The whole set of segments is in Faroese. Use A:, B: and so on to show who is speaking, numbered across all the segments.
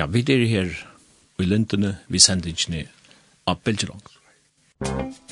A: Ja, vi er her i lintene, vi sender ikke ned av Belgerongs. Musikk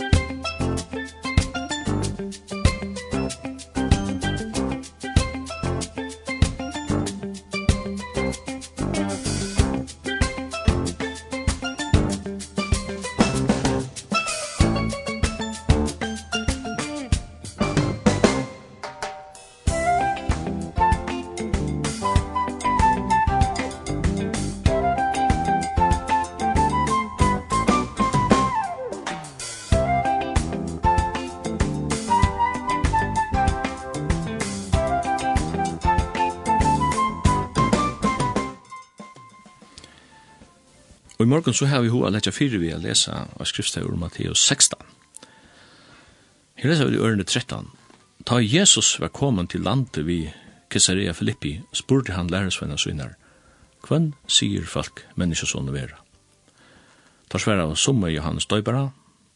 A: morgen så har vi hoa letja fyrir vi a lesa av skriftsteg ur Matteus 16. Her lesa vi i ørende 13. Ta Jesus var kommet til landet vi Caesarea Filippi, spurte han lærersvenna synar, Hvem sier folk menneskesånne vera? Ta sværa av somme Johannes Døybara,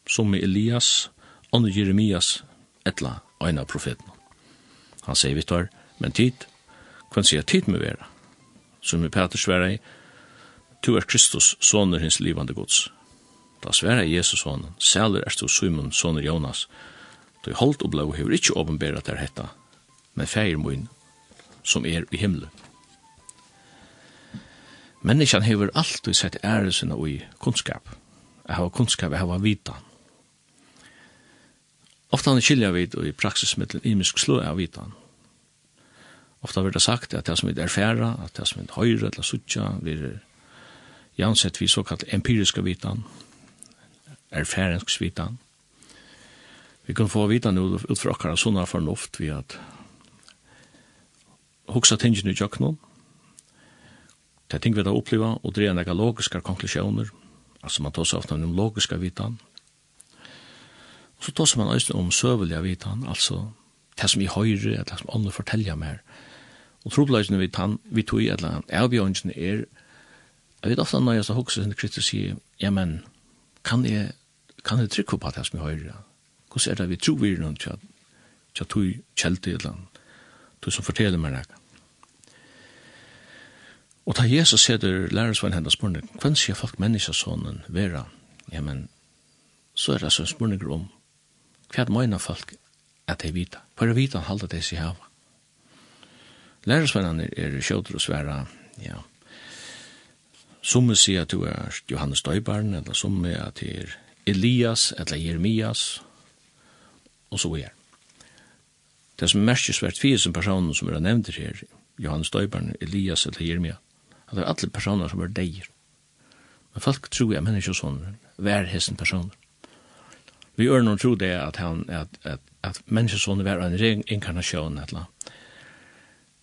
A: somme Elias, ånne Jeremias, etla øyna profeten. Han sier vittar, men tid, hvem sier tid med vera? Somme Peter sværa i, Tu er Kristus, soner hins livande gods. Da sværa Jesus honom, sæler erst du Simon, soner Jonas, du holdt og blå hever ikkje åpenbæra der hetta, men feir moin, som er i himmelen. Menneskjan hever alltid sett æresina og i kunnskap. Jeg har kunnskap, jeg har vita. Ofta han kylja vid og i praksismiddelen imisk slå av vitan. Ofta har det sagt at det som vi erfæra, at det som vi høyre, eller suttja, vi er jansett vi såkalt empiriska vitan, erfarensk vitan. Vi kan få vitan ut fra akkara sånne fornuft vi at hoksa tingene i jøknån, det ting vi da oppleva, og dreja nega logiska konklusjoner, altså man tar seg ofta om logiska vitan, og så tar seg man også om søvelja vitan, altså det som vi høyre, det som andre fortelja mer, og trobladjene vi, vi tog, eller annet, er, er Jeg vet ofte når jeg så hokser sin kritisk sier, ja, men kan jeg, kan jeg trykke på det som jeg hører? Hvordan er det vi tror vi er noen til at du tog kjelte i annet, du som forteller meg det. Og da Jesus seder lærersveien hennes spørning, hvem sier folk menneskesånen vera? Ja, men så er det så en spørning om hva mener folk at de vita? Hva er vita han halda de seg hava? Lærersveien er kjøter og sværa, ja, Som vi sier at du er Johannes Døybaren, eller som vi at du er Elias, eller Jeremias, og så er. Det som merkes hvert fire som personer som er nevnt her, Johannes Døybaren, Elias, eller Jeremia, at det er alle personer som er deir. Men folk tror jeg mennesker sånn, hver hessen personer. Vi gjør noen tro det at, han, at, at, at mennesker sånn er en reinkarnasjon, eller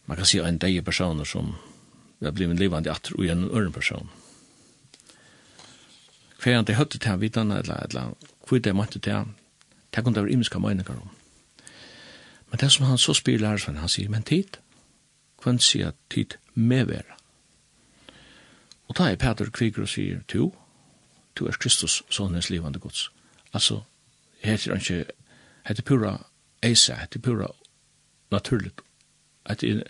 A: man kan si en deir personer som vi har blivit levande att och en örn person. Kvar inte hade det här vitan eller eller kvitt det till det. Det kunde vara imiska meningar om. Men det som han så spyr Larsson, han sier, men tid, kvann sier tid med vera. Og da er Peter Kviger og sier, to, to er Kristus, sonens livande gods. Altså, heter han ikke, heter pura eisa, heter pura naturligt. Heter,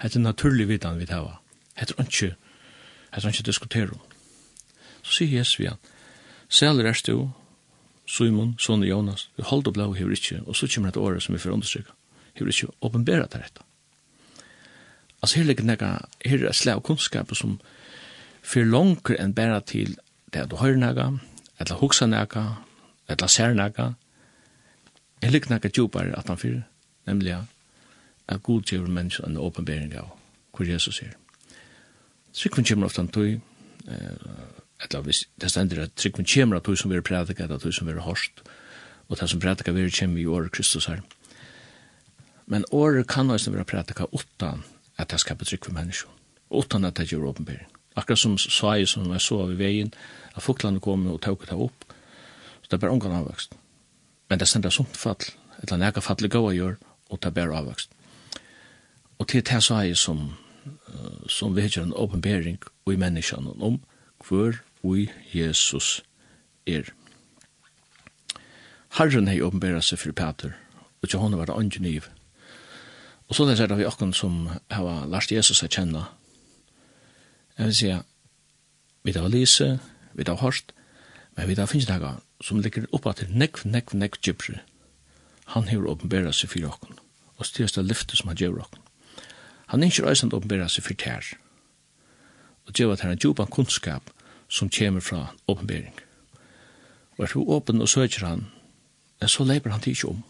A: heter naturlig vidan vi hava. Hetta er ikkje, hetta er ikkje diskutera. Så sier Jesus vi han, Sæler er stå, Simon, Sonne Jonas, vi holdt og blau hever ikke, og så kommer et året som vi får understryka, hever ikke åpenbæra til dette. Altså her ligger nega, her er slag kunnskap som fyr langer enn bæra til det du hører nega, eller hoksa nega, eller ser nega, her ligger nega djupare at han fyr, nemlig at god gjør menneskene en åpenbæring av hvor Jesus er. Trykven kommer ofta tøy, etla hvis det stender at trykven kommer av tøy som vi prædika, at tøy som vi hårst, og det som prædika vi kommer i året Kristus her. Men året kan også være prædika utan at det skapet trykven menneskje, utan at det gjør åpenbering. Akkurat som sa jeg som jeg så av i veien, at fuklande kom og tøk det opp, så det er bare omgang avvokst. Men det stender sånt fall, etla nega fall i gåa gjør, og det er bare avvokst. Og til det sa jeg som som vi hittar en åpenbering i menneskene om hver vi Jesus er. Herren hei åpenbæra seg for Peter, og til hånden var det andre niv. Og så er det vi akkurat som har lært Jesus å kjenne. Jeg vil si, vi har lise, vi har hørt, men vi har finnes noe som ligger oppa til nekv, nekv, nekv gypre. Han har åpenbæra seg for okken, og styrst av lyftet som han gjør okken. Han er ikke reisende åpenbæra seg for tær. Og det var at han er djupan kunnskap som kommer fra åpenbæring. Og er du åpen og søker han, så leper han til ikke om.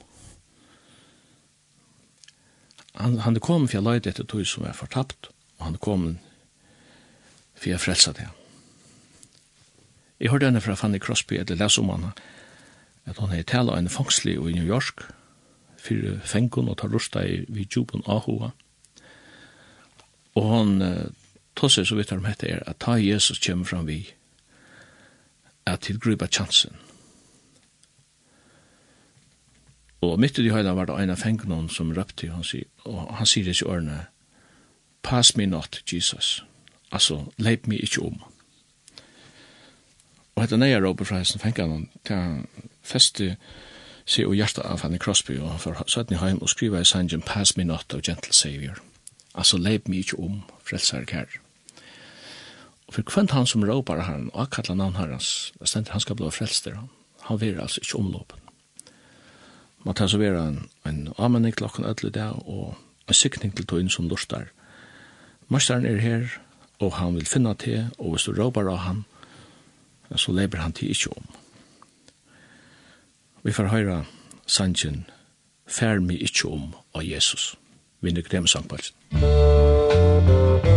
A: Han, han er kommet for jeg løyde etter tog som er fortapt, og han er kommet for jeg frelsa det. Jeg hørte henne fra Fanny Crosby, eller les om henne, at hun er tala av en fangslig i New York, fyrir fengun og tar rusta i vi djupun ahua, og Og hon uh, tosser så vidt om dette er at ta Jesus kjem fram vi at tilgripa chansen. Og mitt i de høyla var det en av fengene som røpte, han sier, og han sier det i Pass me not, Jesus. Altså, leip me ikkje om. Og hette neia råper fra hesten fengene, til han feste seg og hjertet av han Crosby, og han får søtten i heim og skriva i sangen, Pass me not, O gentle Savior. Altså, leip mig ikkje om, frelsar kær. Og for kvendt han som råpar herren, og akkalla navn herrens, det stender han skal bli frelster han. Han vil altså ikkje omlåpen. Man tar så vera en, en amening til okken ødelig dag, og en sykning til tøyen som lustar. Masteren er her, og han vil finna til, og hvis du råpar av han, så leper han til ikkje om. Vi får høyra sanjen, fær mi ikkje om av Jesus
B: vinner Kremsangpalsen. Musik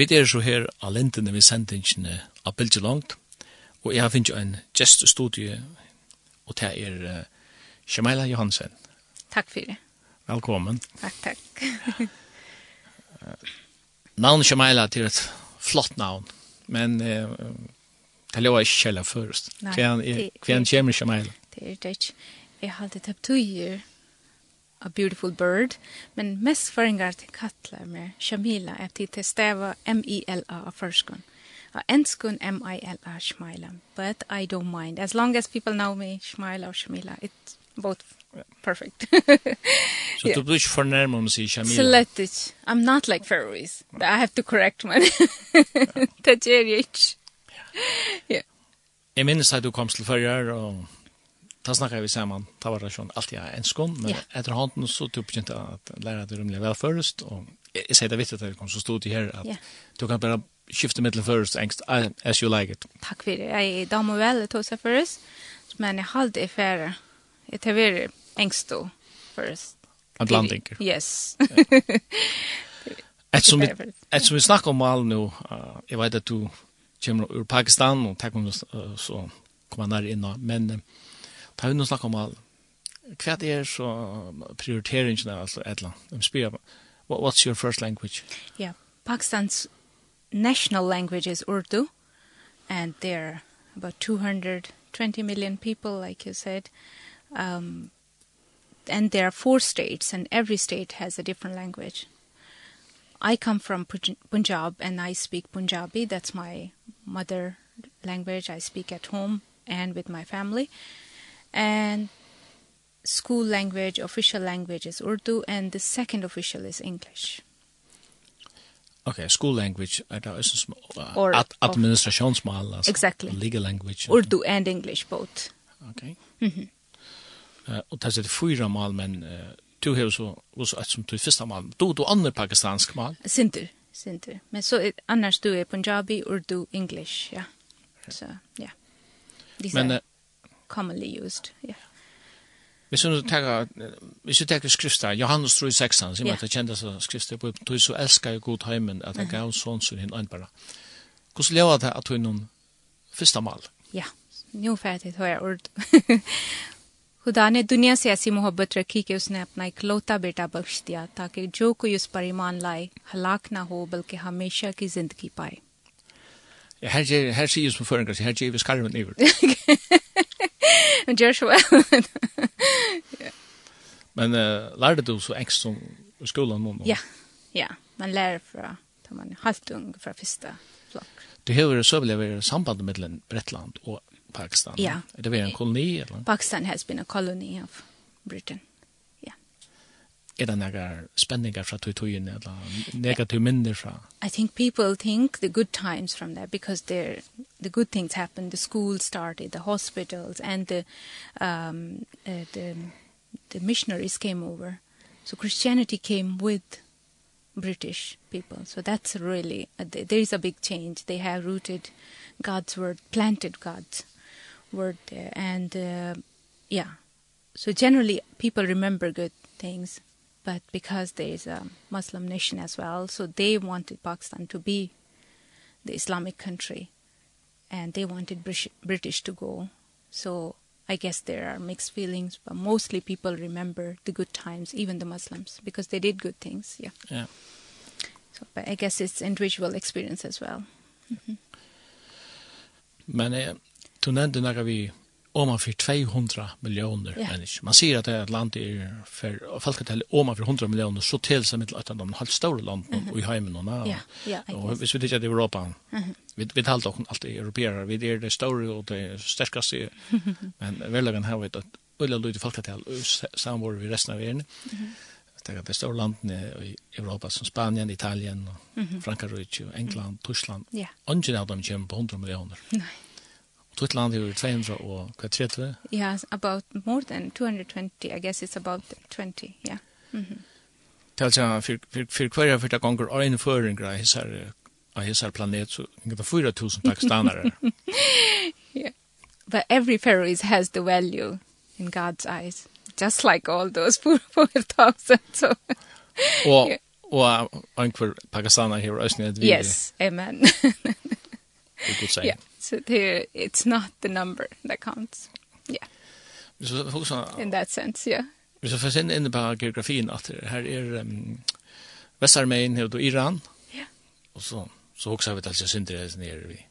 B: Vi
A: er så her av lintene vi sendingene av Bilge Langt, og jeg har finnet en geststudie, og det er Shemaila Johansen.
C: Takk for det.
A: Velkommen.
C: Takk, takk.
A: Navnet Shemaila er et flott navn, men uh, det lå ikke kjellet først.
C: Nei,
A: hvem, er,
C: det,
A: kven kommer Shemaila?
C: Det er det ikke. Jeg har alltid tatt tøyer, A Beautiful Bird, men mest föringar till kattlar med Shamila är till till stäva M-I-L-A av förskon. Och enskon M-I-L-A, Shmaila. But I don't mind. As long as people know me, Shmaila och Shamila, it's both perfect.
A: so
C: yeah.
A: du blir för närmare om sig Shamila.
C: Slettigt. I'm not like Faroese. No. I have to correct my... Det är ju inte. Ja.
A: Jeg minnes at du kom til førre og Da snackar vi samman, ta var det sånn alltid jeg en skån, men
C: yeah.
A: etter hånden så tog jeg begynte at lære det rymlig vel først, og jeg, jeg sier det viktig at jeg kom så stod til her, at
C: yeah.
A: du kan bare skifte middelen først, engst, as you like it.
C: Takk for det, jeg da må vel ta seg først, men jeg halde i fære, jeg tar vi engst og først.
A: En blanding.
C: Yes.
A: Et som vi, et som vi snakker om all nå, uh, jeg vet at du kommer ur Pakistan, og takk om det, uh, så kommer han der inn, men... Uh, ta hun snakka om all. Hva er så prioriteringen av altså, et eller annet? what's your first language?
C: Yeah, Pakistan's national language is Urdu, and there are about 220 million people, like you said, um, and there are four states, and every state has a different language. I come from Punjab and I speak Punjabi. That's my mother language. I speak at home and with my family and school language, official language is Urdu, and the second official is English.
A: Okay, school language, I don't know, it's uh,
C: or
A: ad administrationsmal, altså,
C: exactly.
A: legal language.
C: Urdu and English, both.
A: Okay. Mm uh, og det er fyra mal, men uh, du har så, også et som du første mal, du du andre pakistansk mal?
C: Sinter, sinter. Men så annars du er Punjabi, Urdu, English, ja. Så, ja. These
A: Men uh,
C: commonly used, ja.
A: hvis du tenker, hvis du tenker skrifter, Johannes 3, 6, sier
C: Ja.
A: man at det kjendes av skrifter, på du så elsker jeg god heimen, at jeg gav sånn som henne bare. Hvordan lever det at du er noen første mal?
C: Ja, nu färdigt har jag Urdu. खुदा ने दुनिया से ऐसी मोहब्बत रखी कि उसने अपना इकलौता बेटा बख्श दिया ताकि जो कोई उस पर ईमान लाए हलाक ना हो बल्कि हमेशा की जिंदगी पाए
A: Ja, her, gjør- her sier som føringer, her gjør vi skarven iver.
C: Men gjør så vel.
A: Men uh, lærte du så ekstra i skolan nå?
C: Ja, ja. Man lærer fra, da man er halvt ung fra første flokk.
A: Du har jo så vel vært sambandet mellom Bretland og Pakistan.
C: Ja.
A: Er det vært en koloni? Eller?
C: Pakistan has been a colony of Britain
A: er det några spänningar från tog tog in eller negativ minder från?
C: I think people think the good times from that because there the good things happened, the school started, the hospitals and the, um, uh, the, the missionaries came over. So Christianity came with British people. So that's really, uh, there is a big change. They have rooted God's word, planted God's word there. And uh, yeah, so generally people remember good things but because there is a Muslim nation as well, so they wanted Pakistan to be the Islamic country and they wanted British, British to go. So I guess there are mixed feelings, but mostly people remember the good times, even the Muslims, because they did good things, yeah.
A: Yeah.
C: So but I guess it's individual experience as well. Mm -hmm.
A: Men eh, du nevnte når vi om man för 200 miljoner
C: yeah.
A: människor. Man ser att det är ett land är för folk att om man för 100 miljoner så till sig med att de har stora land mm -hmm. och i hemmen och när.
C: Ja, ja.
A: Och vi vet inte att Europa. Mm -hmm. Vi vi har dock allt europeer. Vi är det stora och det starkaste. Men väl har vi att ölla lite folk till samvaro vi resten av världen. Mm -hmm det det stora landet i Europa som Spanien, Italien, mm -hmm. Frankrike, England, Tyskland.
C: Ja.
A: Yeah. Av dem kommer på 100 miljoner.
C: Nej.
A: Tutt land here 200 or
C: kvartetre? Yes, about more than 220. I guess it's about 20, yeah.
A: Mhm. Mm Tälja för för för kvarja för att gånger är en föring av så av hela planet så ungefär 4000 pakistanare. yeah.
C: But every Faroese has the value in God's eyes, just like all those 4000 so. Och
A: og ankur pakistanare här i Östnet.
C: Yes, amen.
A: Vi could say.
C: Yeah. so there it's not the number that counts. Yeah.
A: So husa
C: in that sense yeah.
A: Vi så får sen in på geografin att här är um, Västarmén och Iran.
C: Ja
A: och så så också vet alltså syndes nere vi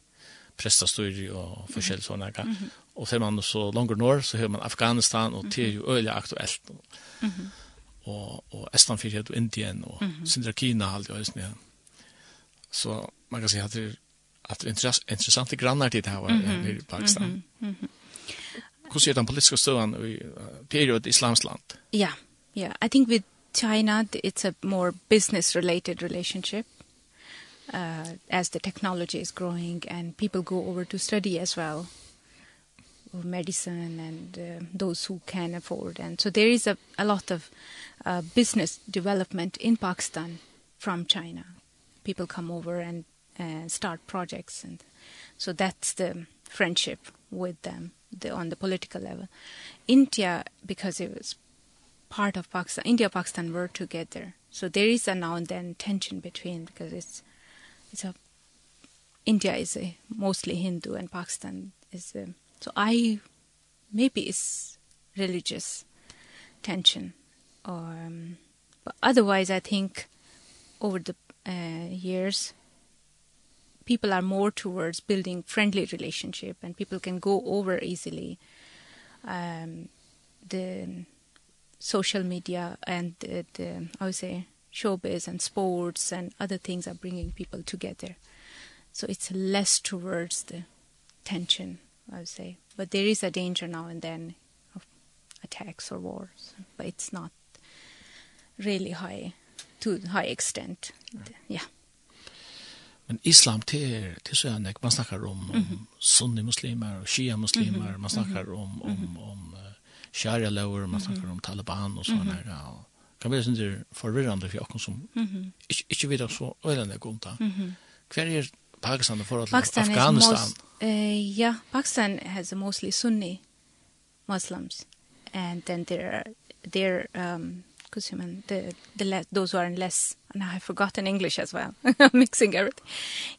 A: prestastudier och forskjell såna kan. Mm -hmm. Och sen man så longer north så hör man Afghanistan och det är ju öliga aktuellt. og, og Och och Estland för Indien och mm -hmm. Sindra Kina allt ju Så man kan säga att det att intress intressanta grannar till det här mm -hmm. i Pakistan. Mm -hmm. Mm -hmm. Hur ser den politiska stöden i period i islamskt land?
C: Ja, yeah, ja. Yeah. I think with China it's a more business related relationship uh as the technology is growing and people go over to study as well of medicine and uh, those who can afford and so there is a a lot of uh business development in Pakistan from China people come over and uh, start projects and so that's the friendship with them the, on the political level. India because it was part of pakistan india pakistan were together. So there is a now and then tension between because it's it's a india is a mostly hindu and pakistan is a, so i maybe it's religious tension or um, but otherwise i think over the uh, years people are more towards building friendly relationship and people can go over easily um the social media and the, the I would say showbiz and sports and other things are bringing people together. So it's less towards the tension I would say. But there is a danger now and then of attacks or wars but it's not really high to high extent. Yeah, yeah.
A: Men islam det er, det så jag man snackar om, om sunni muslimer och shia muslimer man snackar om om om uh, sharia law man snackar om taliban och såna där. Ja. Kan vi synda förvirrande för jag som inte vet så eller det. Går inte. Kvar är
C: Pakistan
A: och
C: förhållande Afghanistan. Uh, ja, Pakistan has a mostly sunni Muslims. And then there are there um because you mean the the less, those who are in less and I have forgotten English as well. Mixing everything.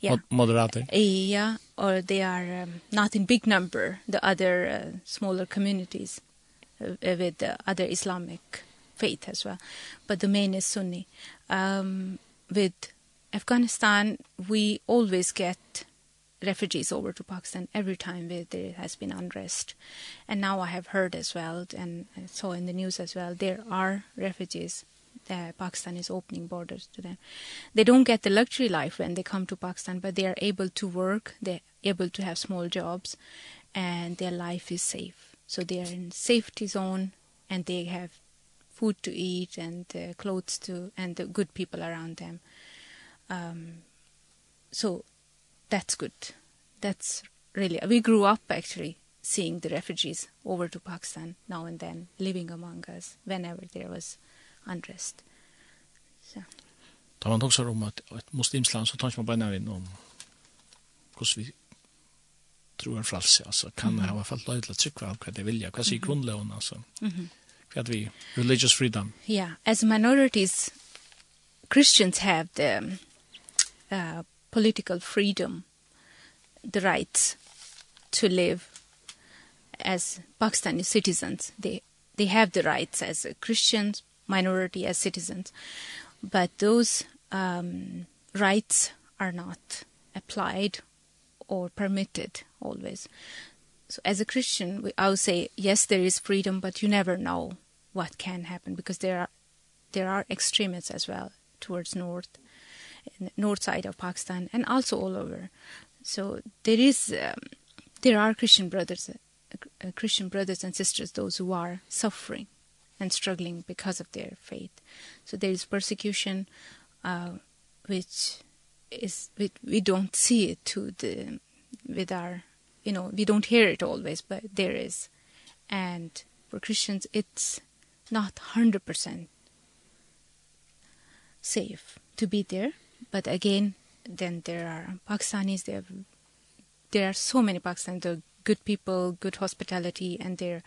C: Yeah.
A: Moderator.
C: Yeah or they are um, not in big number the other uh, smaller communities uh, with the other Islamic faith as well. But the main is Sunni. Um with Afghanistan we always get refugees over to Pakistan every time where there has been unrest. And now I have heard as well, and I saw in the news as well, there are refugees. Uh, Pakistan is opening borders to them. They don't get the luxury life when they come to Pakistan, but they are able to work, they're able to have small jobs, and their life is safe. So they are in safety zone, and they have food to eat and uh, clothes to and the good people around them um so that's good. That's really we grew up actually seeing the refugees over to Pakistan now and then living among us whenever there was unrest. So
A: Da man också om at et muslimskt land så tar man bare in om hvordan vi tror en fralse, altså kan det ha falt ha til å trykke av hva det vilja, hva sier grunnløven, altså, hva Mhm. Vi religious freedom.
C: Yeah, as minorities Christians have the uh, political freedom, the right to live as Pakistani citizens. They they have the rights as a Christian minority as citizens, but those um, rights are not applied or permitted always. So as a Christian, we, I would say, yes, there is freedom, but you never know what can happen because there are, there are extremists as well towards north north side of Pakistan and also all over. So there is um, there are Christian brothers uh, Christian brothers and sisters those who are suffering and struggling because of their faith. So there is persecution uh which is we, we don't see it to the with our you know we don't hear it always but there is and for Christians it's not 100% safe to be there But again, then there are Pakistanis, there, there are so many Pakistanis, there are good people, good hospitality, and there,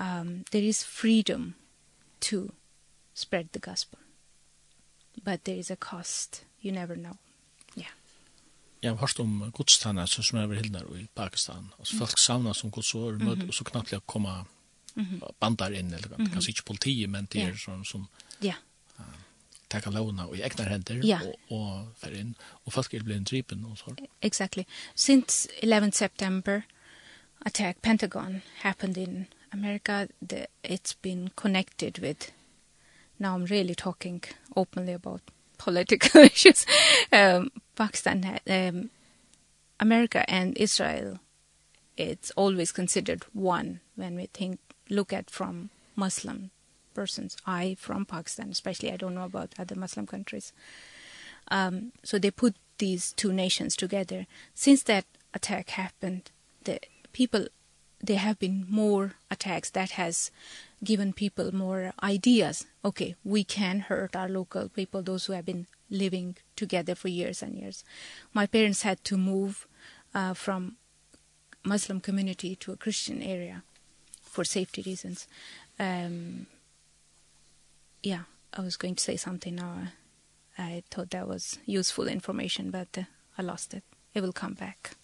C: um, there is freedom to spread the gospel. But there is a cost. You never know. Yeah.
A: Ja, har hört om godstanna som är över i Pakistan. Alltså folk samlas som godsår, mm -hmm. och så knappt lika komma bandar in, eller kanske ikke politiet, men det er sånn som... som yeah.
C: Ja
A: taka låna och egna händer
C: ja.
A: och, och för in och fast det blir en tripen och så.
C: Exactly. Since 11 September attack Pentagon happened in America the, it's been connected with now I'm really talking openly about political issues um Pakistan um America and Israel it's always considered one when we think look at from Muslim persons i from pakistan especially i don't know about other muslim countries. Um so they put these two nations together. Since that attack happened the people there have been more attacks that has given people more ideas. Okay we can hurt our local people those who have been living together for years and years. My parents had to move uh, from muslim community to a christian area for safety reasons. Um yeah, I was going to say something now. I thought that was useful information, but uh, I lost it. It will come back.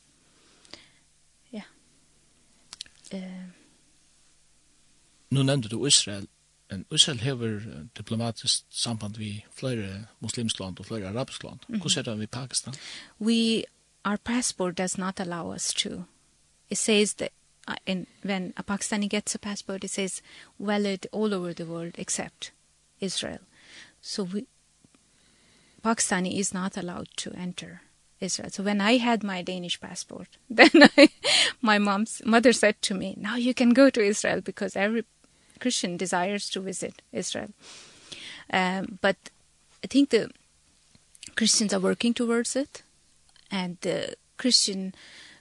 C: Yeah. Uh,
A: nu nevnte du Israel. En Israel hever diplomatisk samband vi flere muslimsk land og flere arabisk land. Mm -hmm. Hvordan er det vi Pakistan?
C: We, our passport does not allow us to. It says that uh, in, when a Pakistani gets a passport, it says valid all over the world except Israel. So we, Pakistani is not allowed to enter Israel. So when I had my Danish passport, then I, my mom's mother said to me, "Now you can go to Israel because every Christian desires to visit Israel." Um but I think the Christians are working towards it and the Christian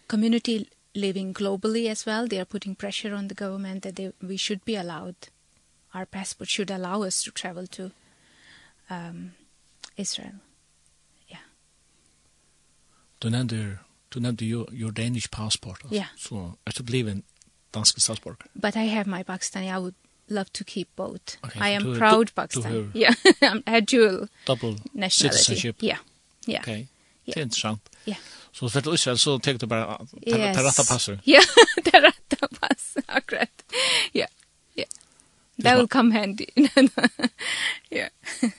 C: community living globally as well they are putting pressure on the government that they we should be allowed our passport should allow us to travel to um, Israel. Yeah.
A: Du nevnte, du nevnte your, your Danish passport. Also.
C: Yeah.
A: So I should believe in dansk statsborger.
C: But I have my Pakistani. I would love to keep both.
A: Okay,
C: I am
A: du,
C: proud
A: du,
C: Pakistani.
A: To
C: yeah. I'm a dual
A: double
C: nationality.
A: Citizenship.
C: Yeah. Yeah.
A: Okay. Yeah.
C: Det
A: er interessant.
C: Yeah.
A: Så för att Israel så tänkte
C: bara
A: ta rätta passer.
C: Ja, ta rätta passer. Akkurat. Ja that will come handy. ja.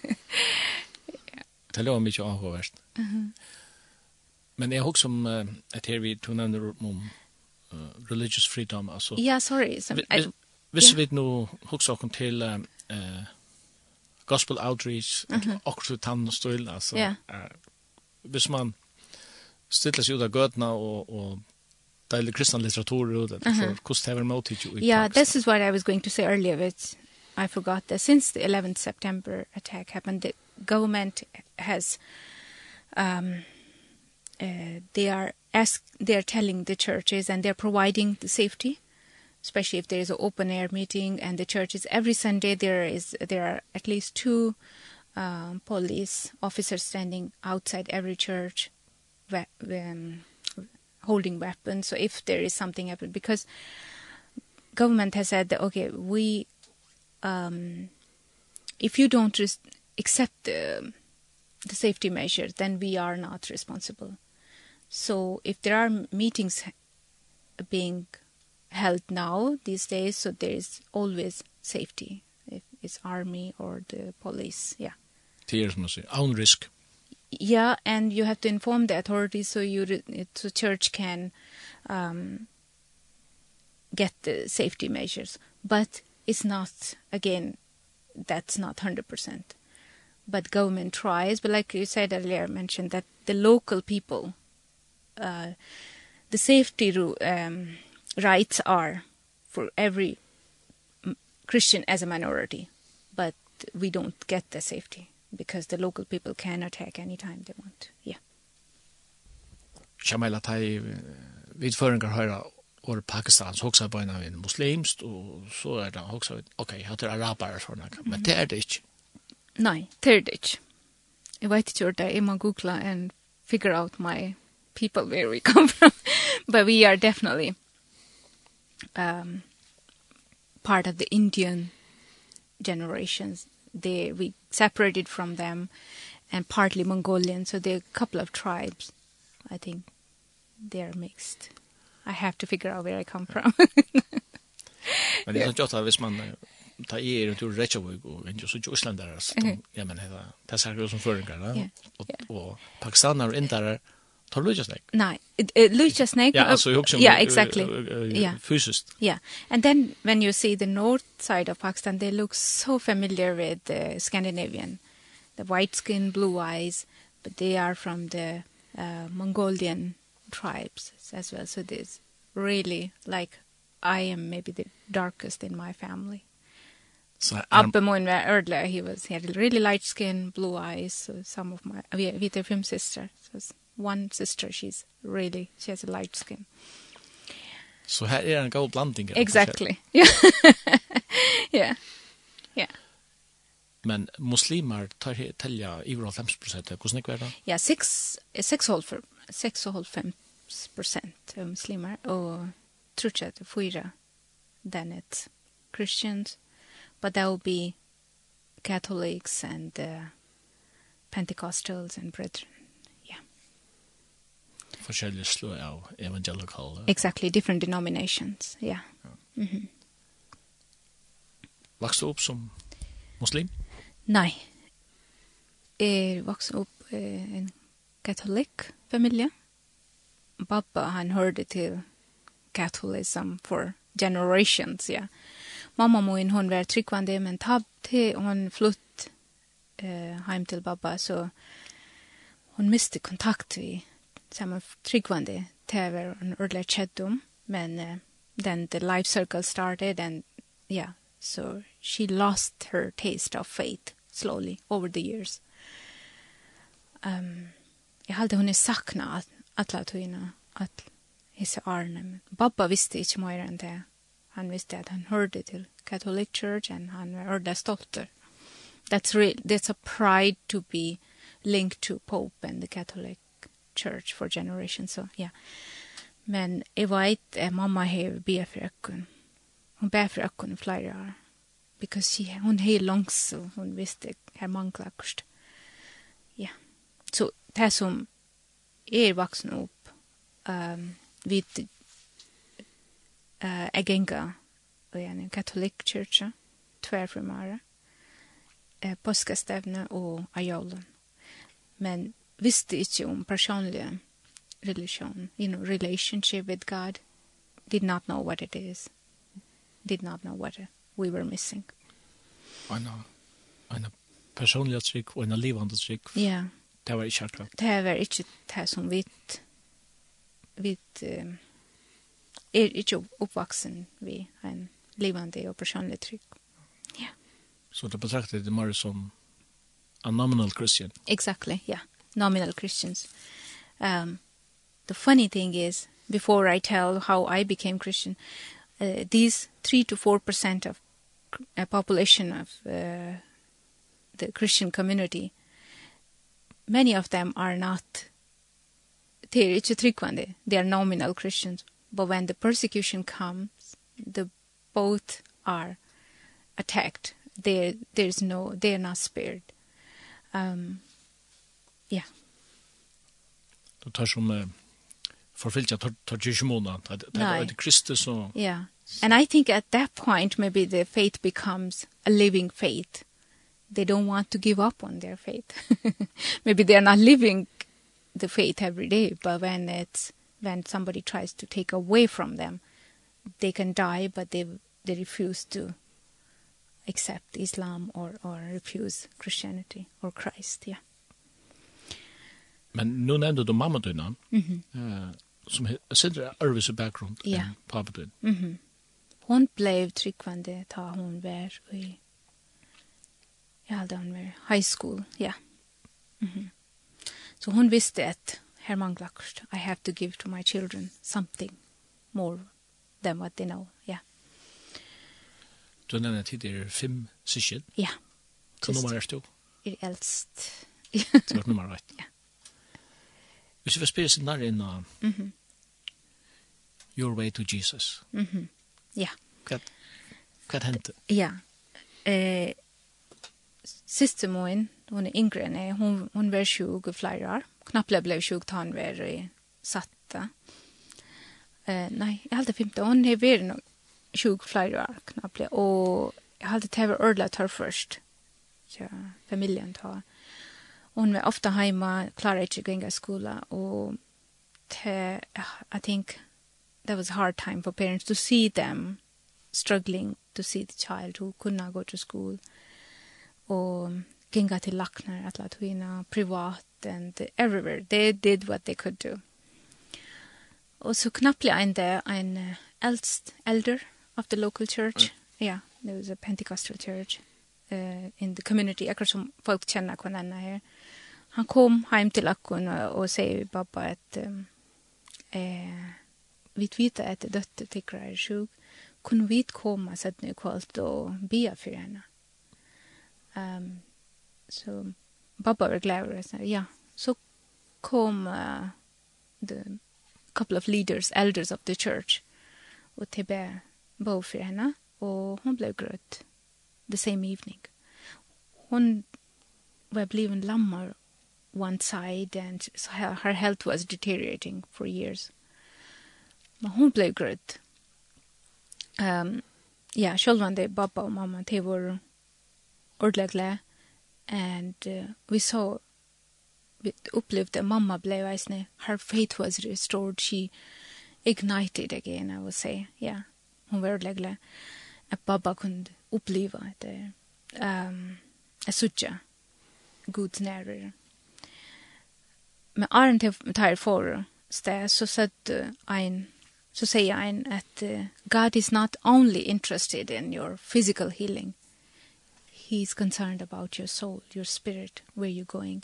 A: Det låter mycket
C: avhåvärst.
A: Men jag också om uh, at her vi tog nevner om uh, religious freedom. Altså,
C: ja, sorry. Visst
A: vi nå också kom til uh, gospel outreach uh -huh. okkur också tannstol. altså,
C: yeah.
A: uh, hvis man stiller seg ut av gödna og, og deilig kristna litteratur och det hvordan det have remote teacher
C: Yeah, this is what I was going to say earlier but I forgot that since the 11th September attack happened the government has um uh, they are ask they are telling the churches and they're providing the safety especially if there is an open air meeting and the churches every Sunday there is there are at least two um police officers standing outside every church where, um, holding weapons so if there is something happened because government has said that okay we um if you don't res accept the the safety measure then we are not responsible. So if there are meetings being held now these days so there is always safety if it's army or the police yeah.
A: Tears must say own risk
C: yeah and you have to inform the authorities so you so church can um get the safety measures. But it's not again that's not 100% but government tries but like you said earlier mentioned that the local people uh the safety um rights are for every christian as a minority but we don't get the safety because the local people can attack any time they want. Yeah.
A: Shamila Tai við føringar høyra or Pakistan så också på en av en muslimst och så är det också okej okay, har det araber såna men det er det inte.
C: Nej, det är det inte. Jag vet inte hur det är man googla and figure out my people where we come from but we are definitely um part of the Indian generations they we separated from them and partly Mongolian so there are a couple of tribes I think. They're mixed. I have to figure out where I come from.
A: Men det er inte at hvis man ta i runt ur Reykjavik och inte så Island där så ja men det är så här som förringar
C: och
A: og pakistaner og indare Tar du Lucha Snake?
C: Nej, Lucha Snake.
A: Yeah, also hooks
C: Yeah, exactly. yeah.
A: Physist.
C: Yeah. And then when you see the north side of Pakistan, they look so familiar with the uh, Scandinavian. The white skin, blue eyes, but they are from the uh, Mongolian tribes as well. So this really like I am maybe the darkest in my family.
A: So
C: Abbe min var ördla, he was he had really light skin, blue eyes, so some of my, we we är fem sister. So one sister. She's really, she has a light skin.
A: Så her er en god blandning.
C: Exactly. yeah yeah yeah
A: Men muslimer tar he telja i 50%. Hur snäck var det?
C: Ja, 6 6 håll för 6 håll 5 procent av muslimer och trutcha till fyra than it Christians but that will be Catholics and uh, Pentecostals and brethren
A: forskjellige slå av evangelical.
C: Exactly, different denominations, ja. Yeah.
A: Mm -hmm. Vaks du opp som muslim?
C: Nei. Jeg vaks opp i eh, en katolikk familie. Pappa, han hørte til katolism for generations, ja. Mamma min, hon var tryggvande, men tab til hon flutt eh, heim til pappa, så hon miste kontakt vi saman tryggvande tever en ordentlig kjeddom, men uh, then the life circle started and yeah, so she lost her taste of faith slowly over the years. Um, jag hade hon är sakna at, atla tøyna, at hisse arne, men babba visste inte mer än det. Han visste att han hörde till Catholic Church and han var ordentlig stolter. That's real, that's a pride to be linked to Pope and the Catholic church for generations so yeah Men jeg vet at mamma har be for økken. Hun ber for økken i flere år. Because she, hun har langs så hun visste her mangler akkurat. Ja. Så det som er vaksen opp um, vid uh, jeg gjenga og en katolik kyrkja tverfrimare uh, påskastevne og ajolen. Men visste ikke om personlig religion, you know, relationship with God, did not know what it is, did not know what we were missing.
A: Anna, en personlig trygg og en livande trygg.
C: Ja. Yeah.
A: Det var ikke akkurat.
C: Det var ikke det som vi vi um, er ikke oppvaksen vi en livande og personlig trygg. Ja. Yeah.
A: Så det betrakter det mer som a nominal Christian.
C: Exactly, ja. Yeah nominal Christians. Um, the funny thing is, before I tell how I became Christian, uh, these 3 to 4% of uh, population of uh, the Christian community, many of them are not they are ikke tryggvande. They are nominal Christians. But when the persecution comes, the both are attacked. They there's no they are not spared. Um
A: det tar som uh, forfyllt tar, tar ikke måned. Det, er det Kristus og...
C: Yeah. And I think at that point maybe the faith becomes a living faith. They don't want to give up on their faith. maybe they are not living the faith every day, but when it's when somebody tries to take away from them, they can die but they they refuse to accept Islam or or refuse Christianity or Christ, yeah.
A: Men nu nevnte du mamma din namn. Mm -hmm. uh, som sitter Arvis bakgrund
C: ja.
A: än pappa din.
C: Mm -hmm. Hon blev tryggvande ta hon var i jag hade hon var high school, ja. Mm -hmm. Så hon visste att här manglar I have to give to my children something more than what they know, ja. Yeah.
A: Du nevner tidigare fem syskjen.
C: Ja. Hva
A: nummer er du?
C: Er eldst.
A: Det var nummer ett.
C: Ja.
A: Hvis vi spyrir sin nærri
C: inna.
A: Your way to Jesus.
C: Mhm. Ja.
A: Hva, hva hendte?
C: Ja. Eh, Siste moin, hon er yngre enn jeg, hon, hon var sjuk i flere år. Knapple ble sjuk ta han var i satta. Eh, nei, jeg halte femte, hon er vært nok sjuk flere år, knapple. Og jeg halte det var ordelig tørr først. Ja, familien. Och hon var ofta heima, klarar inte att gå i skola. og det, I think that was a hard time for parents to see them struggling to see the child who could not go to school. Og ginga til laknar, at låta privat and everywhere. They did what they could do. Og så ein der där, en eldst elder of the local church. Mm. Yeah, there was a Pentecostal church uh, in the community, akkurat som folk kjenner hverandre her. Han kom hjem til Akkon og, og sier pappa at um, eh, vi vet at døtte tikkere er sjuk, kunne vi komme sett nu kvalt og bia for henne. Um, så pappa var glad og sa, ja, så kom uh, the couple of leaders, elders of the church, og til be bo for henne, og hon ble grøtt the same evening. Hon var bliven lammar one side and her, her health was deteriorating for years. Men hon blev gröt. Um, ja, självande pappa og mamma, de var ordentligt glad. And uh, we saw, we upplevde att mamma blev eisne. Her faith was restored. She ignited again, I would say. Ja, yeah. hon var ordentligt glad. At pappa kunde uppleva det um, jag söker god nära men arn till tar for sted, så sett ein så säger ein at uh, God is not only interested in your physical healing. He is concerned about your soul your spirit where you're going.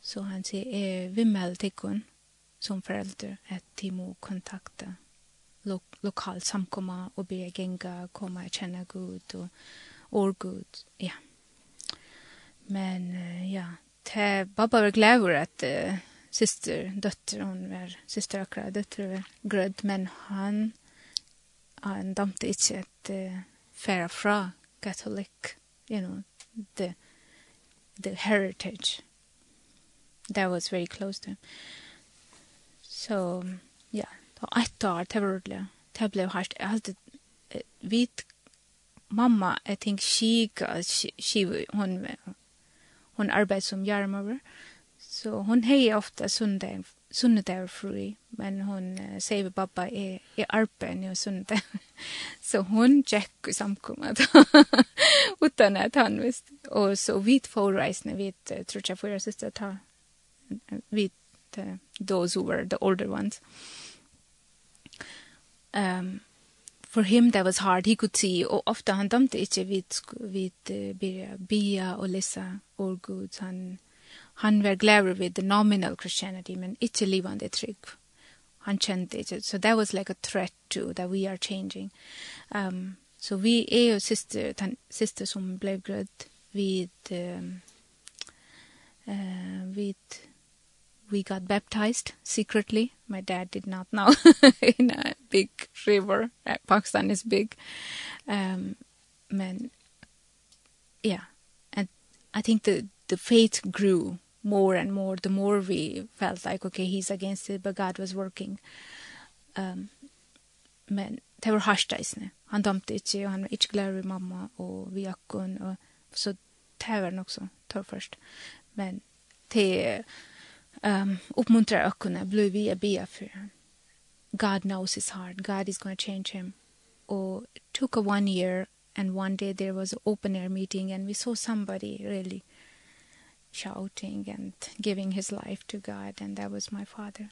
C: Så han sier, eh, vi meld kun som föräldrar at de må kontakta lo lokal samkomma och be genga komma och känna Gud och or Gud. Ja. Men uh, ja, te pappa var glad över att uh, syster dotter hon var syster akkurat dotter var gröd men han han damte inte att uh, färra fra katolik you know the the heritage that was very close to him so yeah og ett år, det var ordentlig. Det ble hardt. Jeg hadde vit mamma, jeg tenkte skika, skiva, hun, hun arbeid som jarmover, så hun hei ofta sundag, sundag fri, men hun uh, sier pappa er, er arbeid nu sundag. så hun tjekk i samkommet, utan at han visst. Og så vit forreisende, vit, tror jeg, for jeg synes det, vi, the, those who were the older ones. Mm um, for him that was hard he could see og ofta han dømte ikkje vid vid uh, bia, bia og lesa or good han han var glad with the nominal christianity men ikkje livande trygg. Han kjente ikkje so that was like a threat to that we are changing. Um so vi er jo sister tan sister som blev grødd vid um, uh, vid we got baptized secretly. My dad did not know in a big river. Pakistan is big. Um, men, yeah. And I think the, the faith grew more and more the more we felt like, okay, he's against it, but God was working. Um, men, det var harstaisne. Han dömte inte och han var inte glad vid mamma och vi jackon. Och, så det var nog så, tar först. Men det um, uppmuntrar ökuna, blir vi att be för God knows his heart. God is going to change him. Oh, it took a one year and one day there was an open air meeting and we saw somebody really shouting and giving his life to God and that was my father.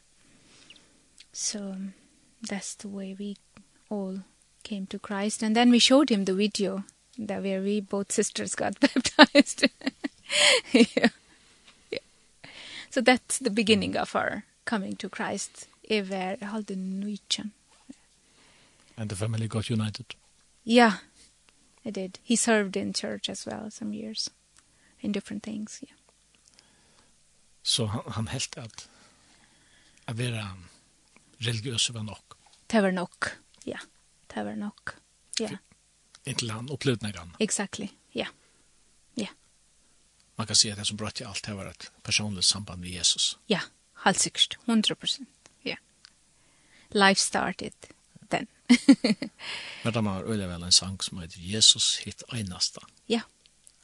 C: So that's the way we all came to Christ and then we showed him the video that where we both sisters got baptized. yeah so that's the beginning of our coming to Christ. Ever halden nuichan
A: and the family got united.
C: Yeah it did. He served in church as well some years. In different things yeah.
A: Så so, han, han helt at a vera religiøs var nok.
C: Det var nok. Ja det var nok. Ja.
A: Inte han upplevde någon
C: exactly
A: man kan säga att det som bröt i allt det var ett personligt samband med Jesus.
C: Ja, helt säkert. 100 procent. Ja. Life started then.
A: Men det var öliga väl en sang som heter Jesus hitt einasta.
C: Ja,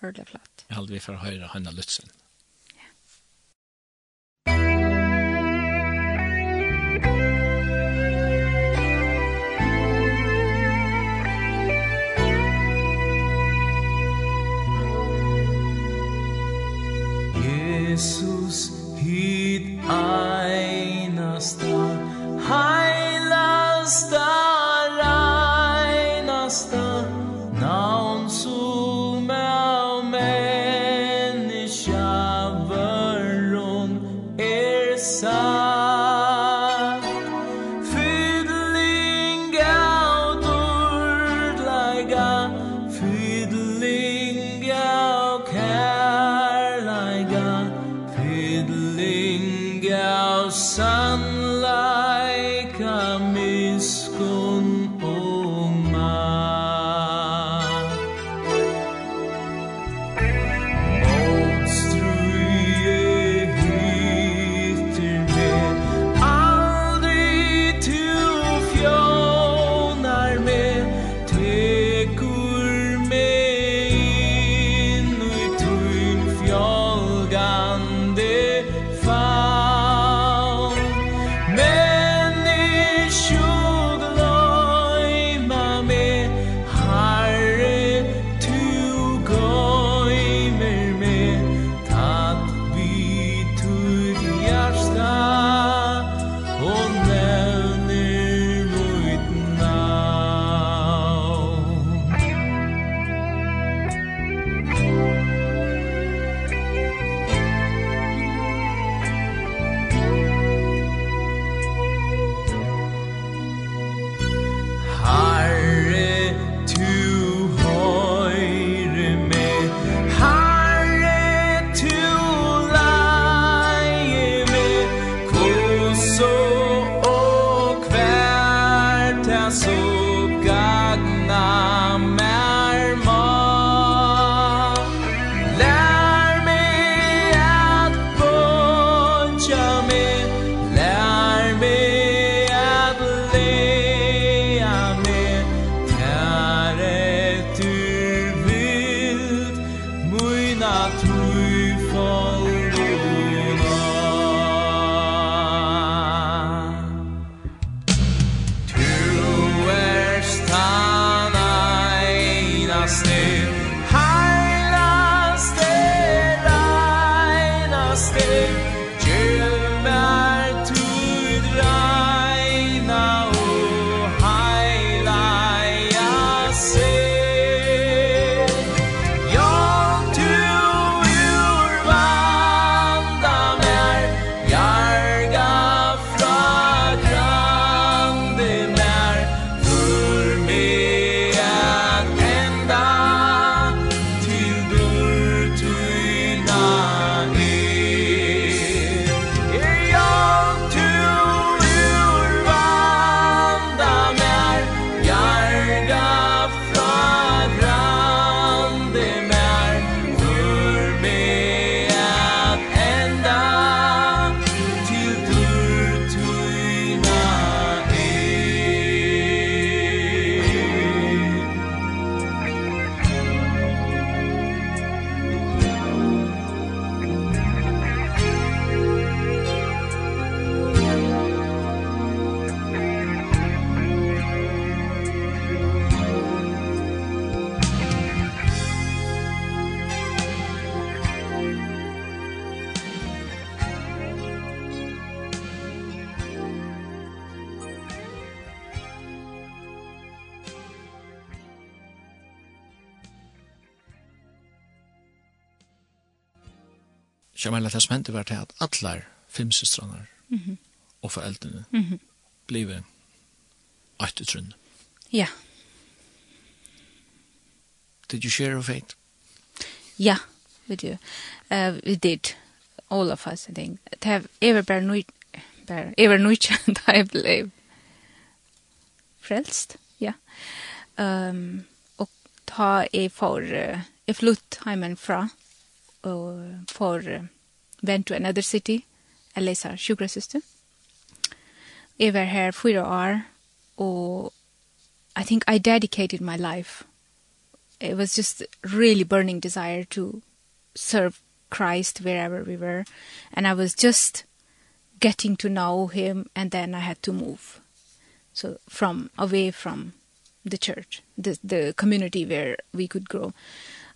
C: öliga flott.
A: Jag hade vi för att höra Hanna Lutzen.
B: hit einasta heilasta
A: meina det som hendte var til at allar fem systrarna mm -hmm. og foreldrene mm -hmm. blive eit utrunn.
C: Ja.
A: Did you share of it?
C: Ja, we do. Uh, we did. All of us, I think. To have ever bare nøyt, bare ever nøyt, da jeg ble frelst, ja. Um, og ta jeg for, jeg flutt heimen fra, og for, went to another city, LSR, Sugar System. Jeg var her fyra år, og I think I dedicated my life. It was just really burning desire to serve Christ wherever we were. And I was just getting to know him and then I had to move. So from away from the church, the the community where we could grow.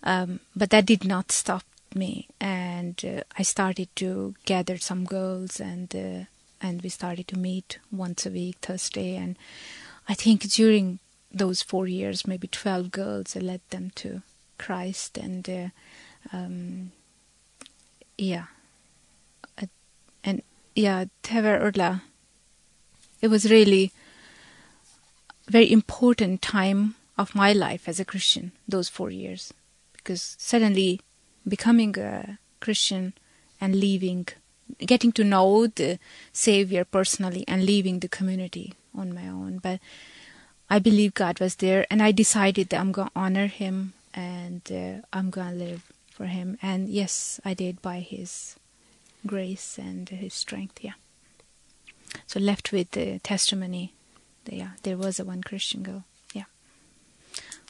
C: Um but that did not stop helped me and uh, I started to gather some girls and uh, and we started to meet once a week Thursday and I think during those 4 years maybe 12 girls I led them to Christ and uh, um yeah. Uh, and yeah Tever Urla it was really very important time of my life as a Christian those 4 years because suddenly becoming a Christian and leaving getting to know the savior personally and leaving the community on my own. But I believe God was there and I decided that I'm going to honor him and uh, I'm going to live for him. And yes I did by his grace and his strength yeah. So left with the testimony that, yeah there was a one Christian girl yeah.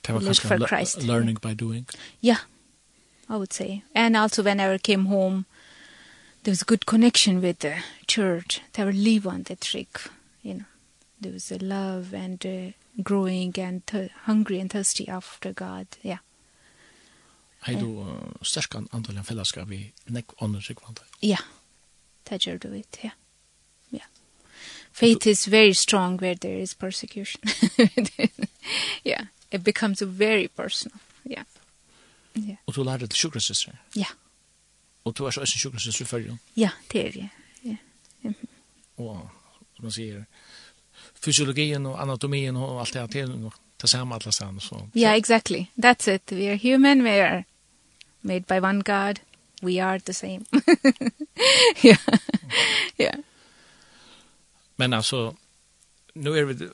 C: Live for Christ.
A: learning by doing.
C: Yeah. I would say. And also whenever I came home, there was a good connection with the church. They were live on the trick, you know. There was a love and uh, growing and hungry and thirsty after God, yeah.
A: Hei du uh, sterkan andal en fellesskap i nekk ånden sikvante?
C: Ja, det gjør du it, ja. ja. Faith is very strong where there is persecution. yeah, it becomes very personal, yeah. Yeah.
A: Og du lærte til sjukrasøstre?
C: Ja.
A: Og du er så en sjukrasøstre før jo?
C: Ja, det er jeg. Ja.
A: Og, som man sier, fysiologien og anatomien og alt det her, det er nok det samme alle stedene. Så.
C: Ja, exactly. That's it. We are human, we are made by one God, we are the same. ja. ja.
A: Men altså, nu är vi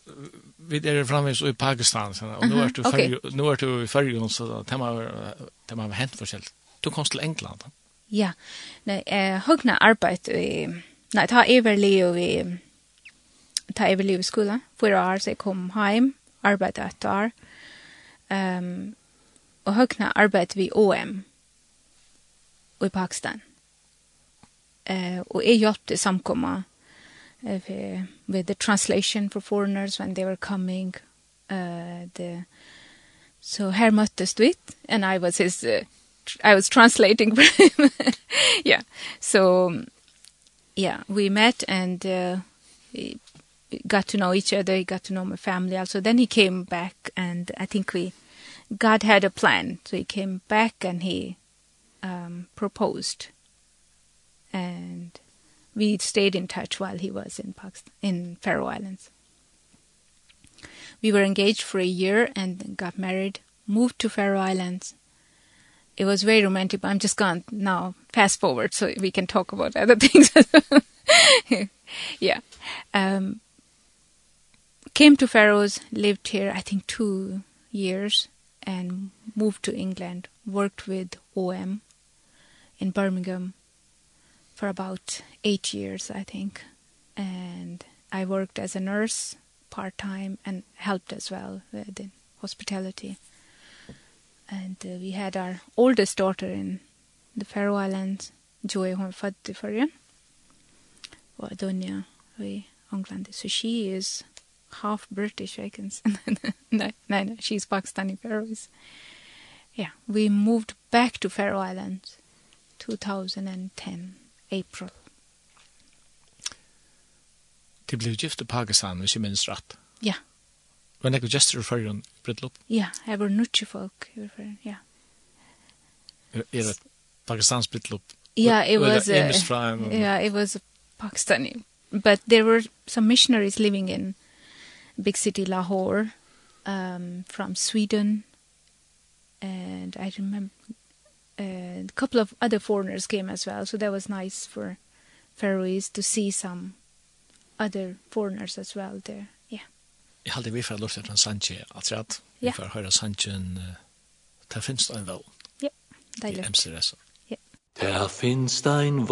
A: vi er framvis i Pakistan sen og nu är du okay. nu er du i Färjön så det har det har. Du kom til England.
C: Ja. nei, eh hugna arbeid, i nei, ta Everleo i ta Everleo skola för år så kom heim, arbete et år. Ehm og hugna arbeid vi OM i Pakistan. Eh og jeg hjälpte samkomma of, uh, with the translation for foreigners when they were coming uh, the so her möttes du and I was his uh, I was translating for him. Yeah so yeah we met and uh, got to know each other he got to know my family also. Then he came back and I think we God had a plan. So he came back and he um proposed. And we stayed in touch while he was in Pakistan in Faroe Islands. We were engaged for a year and got married, moved to Faroe Islands. It was very romantic, but I'm just going now. Fast forward so we can talk about other things. yeah. Um came to Faroes, lived here I think 2 years and moved to England, worked with OM in Birmingham for about eight years, I think. And I worked as a nurse part-time and helped as well with in hospitality. And uh, we had our oldest daughter in the Faroe Islands, Joy, hon född i förrän. Och Dunja i England. So she is half British, I can say. no, no, no, she's Pakistani Faroese. Yeah, we moved back to Faroe Islands 2010. April.
A: Det blev gift i Pakistan, hvis jeg minns rett.
C: Ja.
A: Men jeg er just i referien bryllup?
C: Ja, jeg var nødt folk i referien, ja.
A: Er det Pakistans bryllup?
C: Ja, it was
A: a,
C: yeah, it was a Pakistani. But there were some missionaries living in big city Lahore um, from Sweden. And I remember a couple of other foreigners came as well, so that was nice for Faroese to see some other foreigners as well there. Yeah.
A: Jeg halde vi fra lortet fra Sanche, at rett. Vi fra høyre Sanche, det finnes en vel.
C: Ja, deilig.
A: I MCRS.
B: Ja. Det finnes en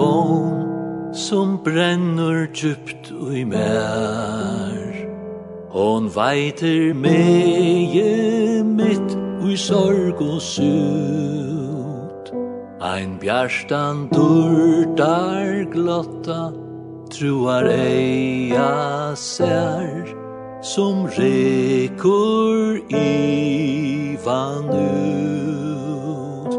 B: som brennur djupt ui mer. Hon veiter meie mitt ui sorg og sur. Ein bjarstan durtar glotta Truar eia sær Som rekur ivan ut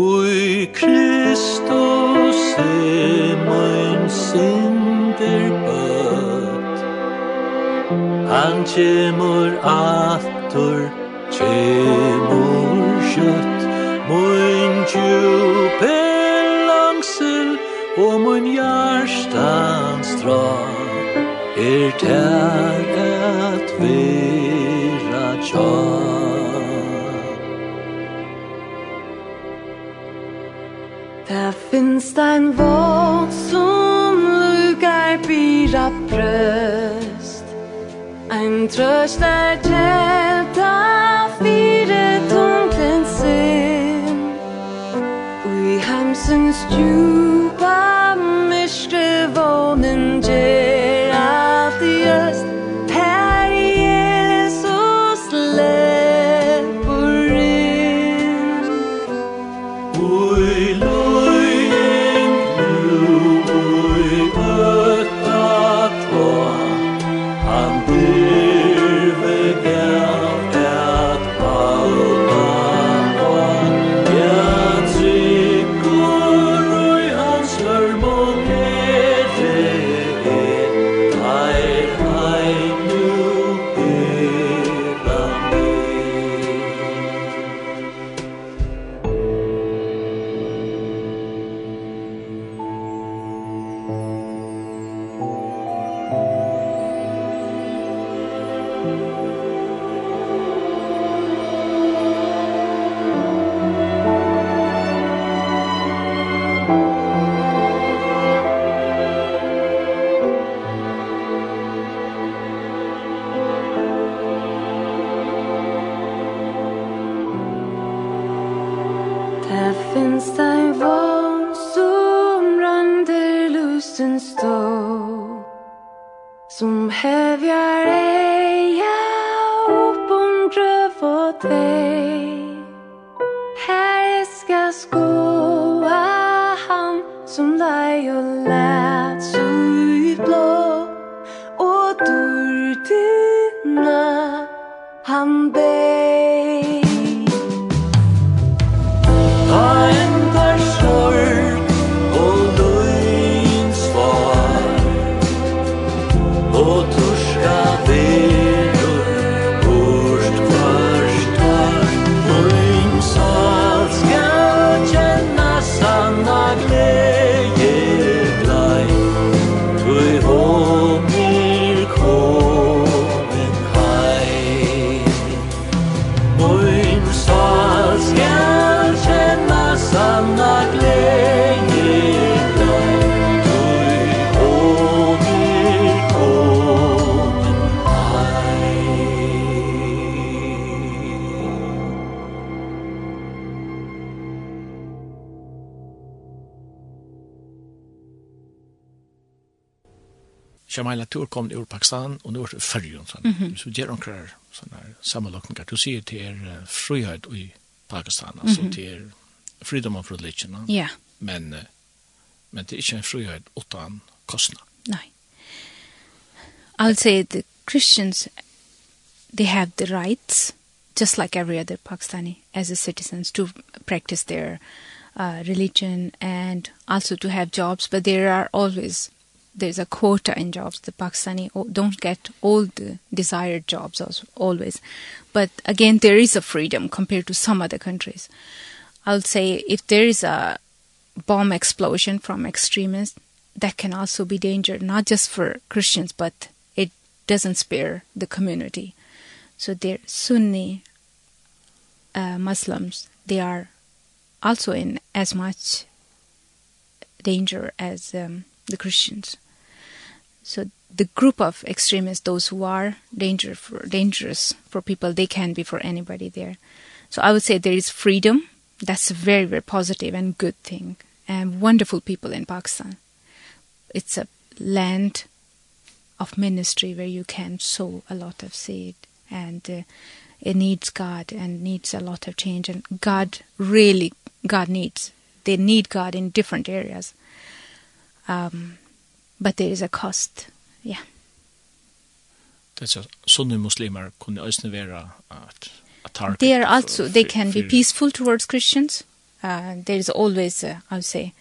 B: Ui Kristus er mein sinder bøtt Han kjemur atur Kjemur kjøtt djupe langsel og mun hjertans dra er tær at vera tjar
D: Der finst ein Wort som lukar bira bröst Ein tröst er
B: tær
A: Jamal Tour kom ur Pakistan og nu er det färgen. sånn. Så gjør de kvar sådana här sammanlockningar. Du sier til er uh, frihet i Pakistan, altså mm -hmm. er freedom of religion.
C: Ja. Yeah.
A: Men, uh, men det er ikke en frihet utan kostnad.
C: Nej. I would say the Christians, they have the rights, just like every other Pakistani, as a citizens to practice their uh, religion and also to have jobs, but there are always there's a quota in jobs the pakistani don't get all the desired jobs as always. But again there is a freedom compared to some other countries. I'll say if there is a bomb explosion from extremists that can also be danger not just for christians but it doesn't spare the community. So there sunni uh, muslims they are also in as much danger as um, the christians. So the group of extremists, those who are danger for, dangerous for people, they can be for anybody there. So I would say there is freedom. That's a very, very positive and good thing. And wonderful people in Pakistan. It's a land of ministry where you can sow a lot of seed and uh, it needs God and needs a lot of change and God really God needs they need God in different areas um but there is a cost. Yeah.
A: That's så sunni muslimar kunni eisne vera at a target.
C: They are also, they can be peaceful towards Christians. Uh, there is always, uh, I would say,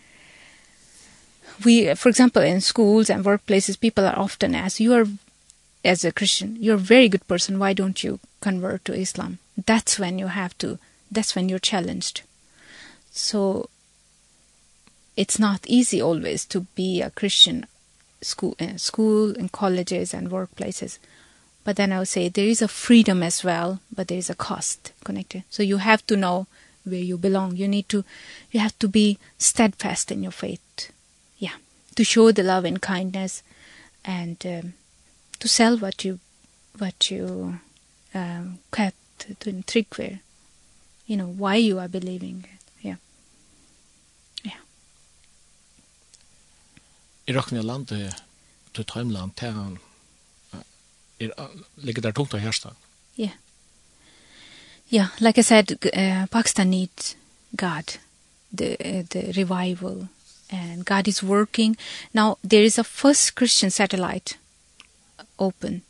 C: we, for example, in schools and workplaces, people are often asked, you are, as a Christian, you're a very good person, why don't you convert to Islam? That's when you have to, that's when you're challenged. So, it's not easy always to be a Christian school, uh, school and colleges and workplaces. But then I would say there is a freedom as well, but there is a cost connected. So you have to know where you belong. You need to, you have to be steadfast in your faith. Yeah. To show the love and kindness and um, to sell what you, what you um, kept to trick where You know, why you are believing it.
A: i røkken i landet til Tøymland til han er, ligger der tungt av hjersta.
C: Ja. Ja, like I said, uh, Pakistan needs God, the, uh, the revival, and God is working. Now, there is a first Christian satellite open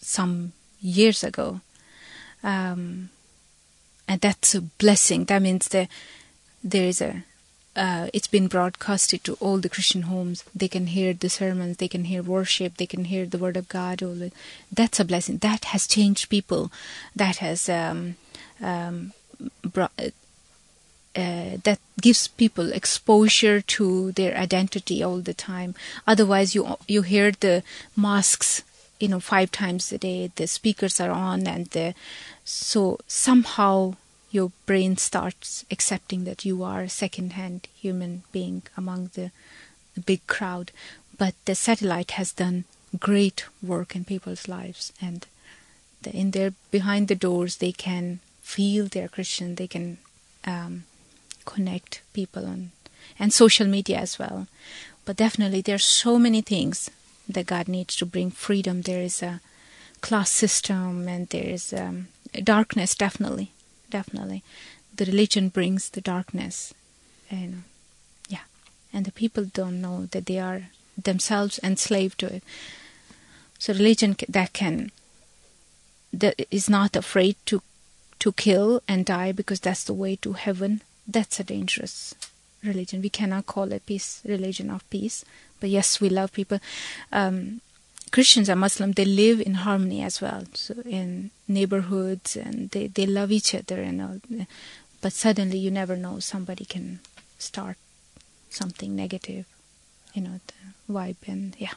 C: some years ago. Um, and that's a blessing. That means that there is a uh, it's been broadcasted to all the Christian homes. They can hear the sermons, they can hear worship, they can hear the word of God. All the, That's a blessing. That has changed people. That has um, um, brought, uh, uh, that gives people exposure to their identity all the time. Otherwise, you you hear the mosques, you know, five times a day. The speakers are on, and the so somehow your brain starts accepting that you are a second-hand human being among the, the big crowd. But the satellite has done great work in people's lives and the, in their behind the doors they can feel they're Christian, they can um, connect people on and social media as well. But definitely there's so many things that God needs to bring freedom. There is a class system and there is um, darkness definitely definitely. The religion brings the darkness. And yeah. And the people don't know that they are themselves enslaved to it. So religion that can that is not afraid to to kill and die because that's the way to heaven. That's a dangerous religion. We cannot call it peace religion of peace. But yes we love people. Um Christians and Muslims, they live in harmony as well, so in neighborhoods, and they, they love each other and all. But suddenly, you never know, somebody can start something negative, you know, the vibe, and yeah.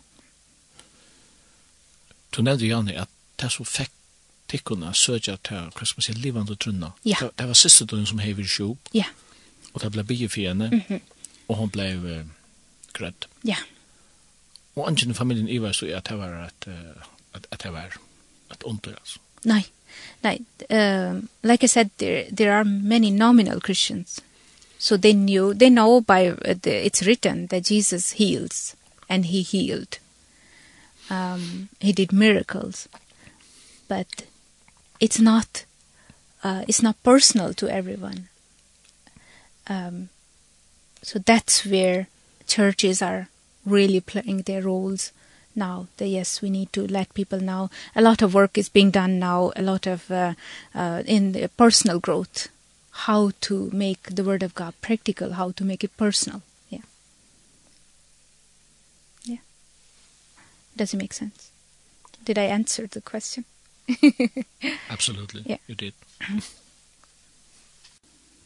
A: Du nevnte, Janne, at det som fikk tikkene søkja til, hva skal man si, livande trunna.
C: Ja.
A: Yeah. Det var siste døgn som hever sjo.
C: Ja. Yeah.
A: Og det ble bie for henne, og hun ble uh, grødd.
C: Ja. Yeah.
A: Og ingen i familien Ivar så er det var at, at, at det var at under, altså.
C: Nei, nei. Um, like I said, there, there are many nominal Christians. So they knew, they know by, uh, the, it's written that Jesus heals, and he healed. Um, he did miracles. But it's not, uh, it's not personal to everyone. Um, so that's where churches are really playing their roles now. That yes we need to let people know. A lot of work is being done now. A lot of uh, uh, in the personal growth. How to make the word of god practical. How to make it personal. Yeah. Yeah. Does it make sense? Did i answer the question?
A: Absolutely.
C: Yeah.
A: you did.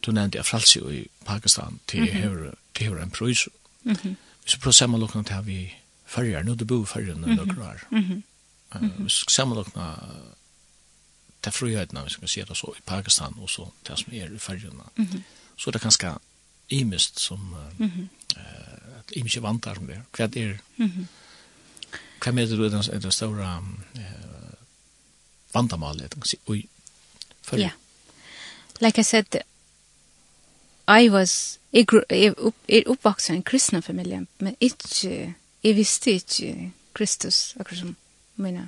A: Du nevnte jeg frelse i Pakistan. Til mm -hmm. hever, en prøys
C: mm
A: -hmm så prøv sammenlokkene til vi færger, nå du bor færger når du klarer. Sammenlokkene til frihøyden, hvis vi kan si det så, i Pakistan og så til som er i færgerne.
C: Mm
A: -hmm. Så det er ganske imist som mm
C: -hmm.
A: uh, at imist er vantar som det. Hva er
C: mm
A: hva med det er den, den stora uh, vandamalet, kan si, oi, færger.
C: Yeah. Like I said, I was Jeg er, upp, er oppvokst i en kristne familie, men ikke, jeg visste ikke Kristus, akkurat som mina,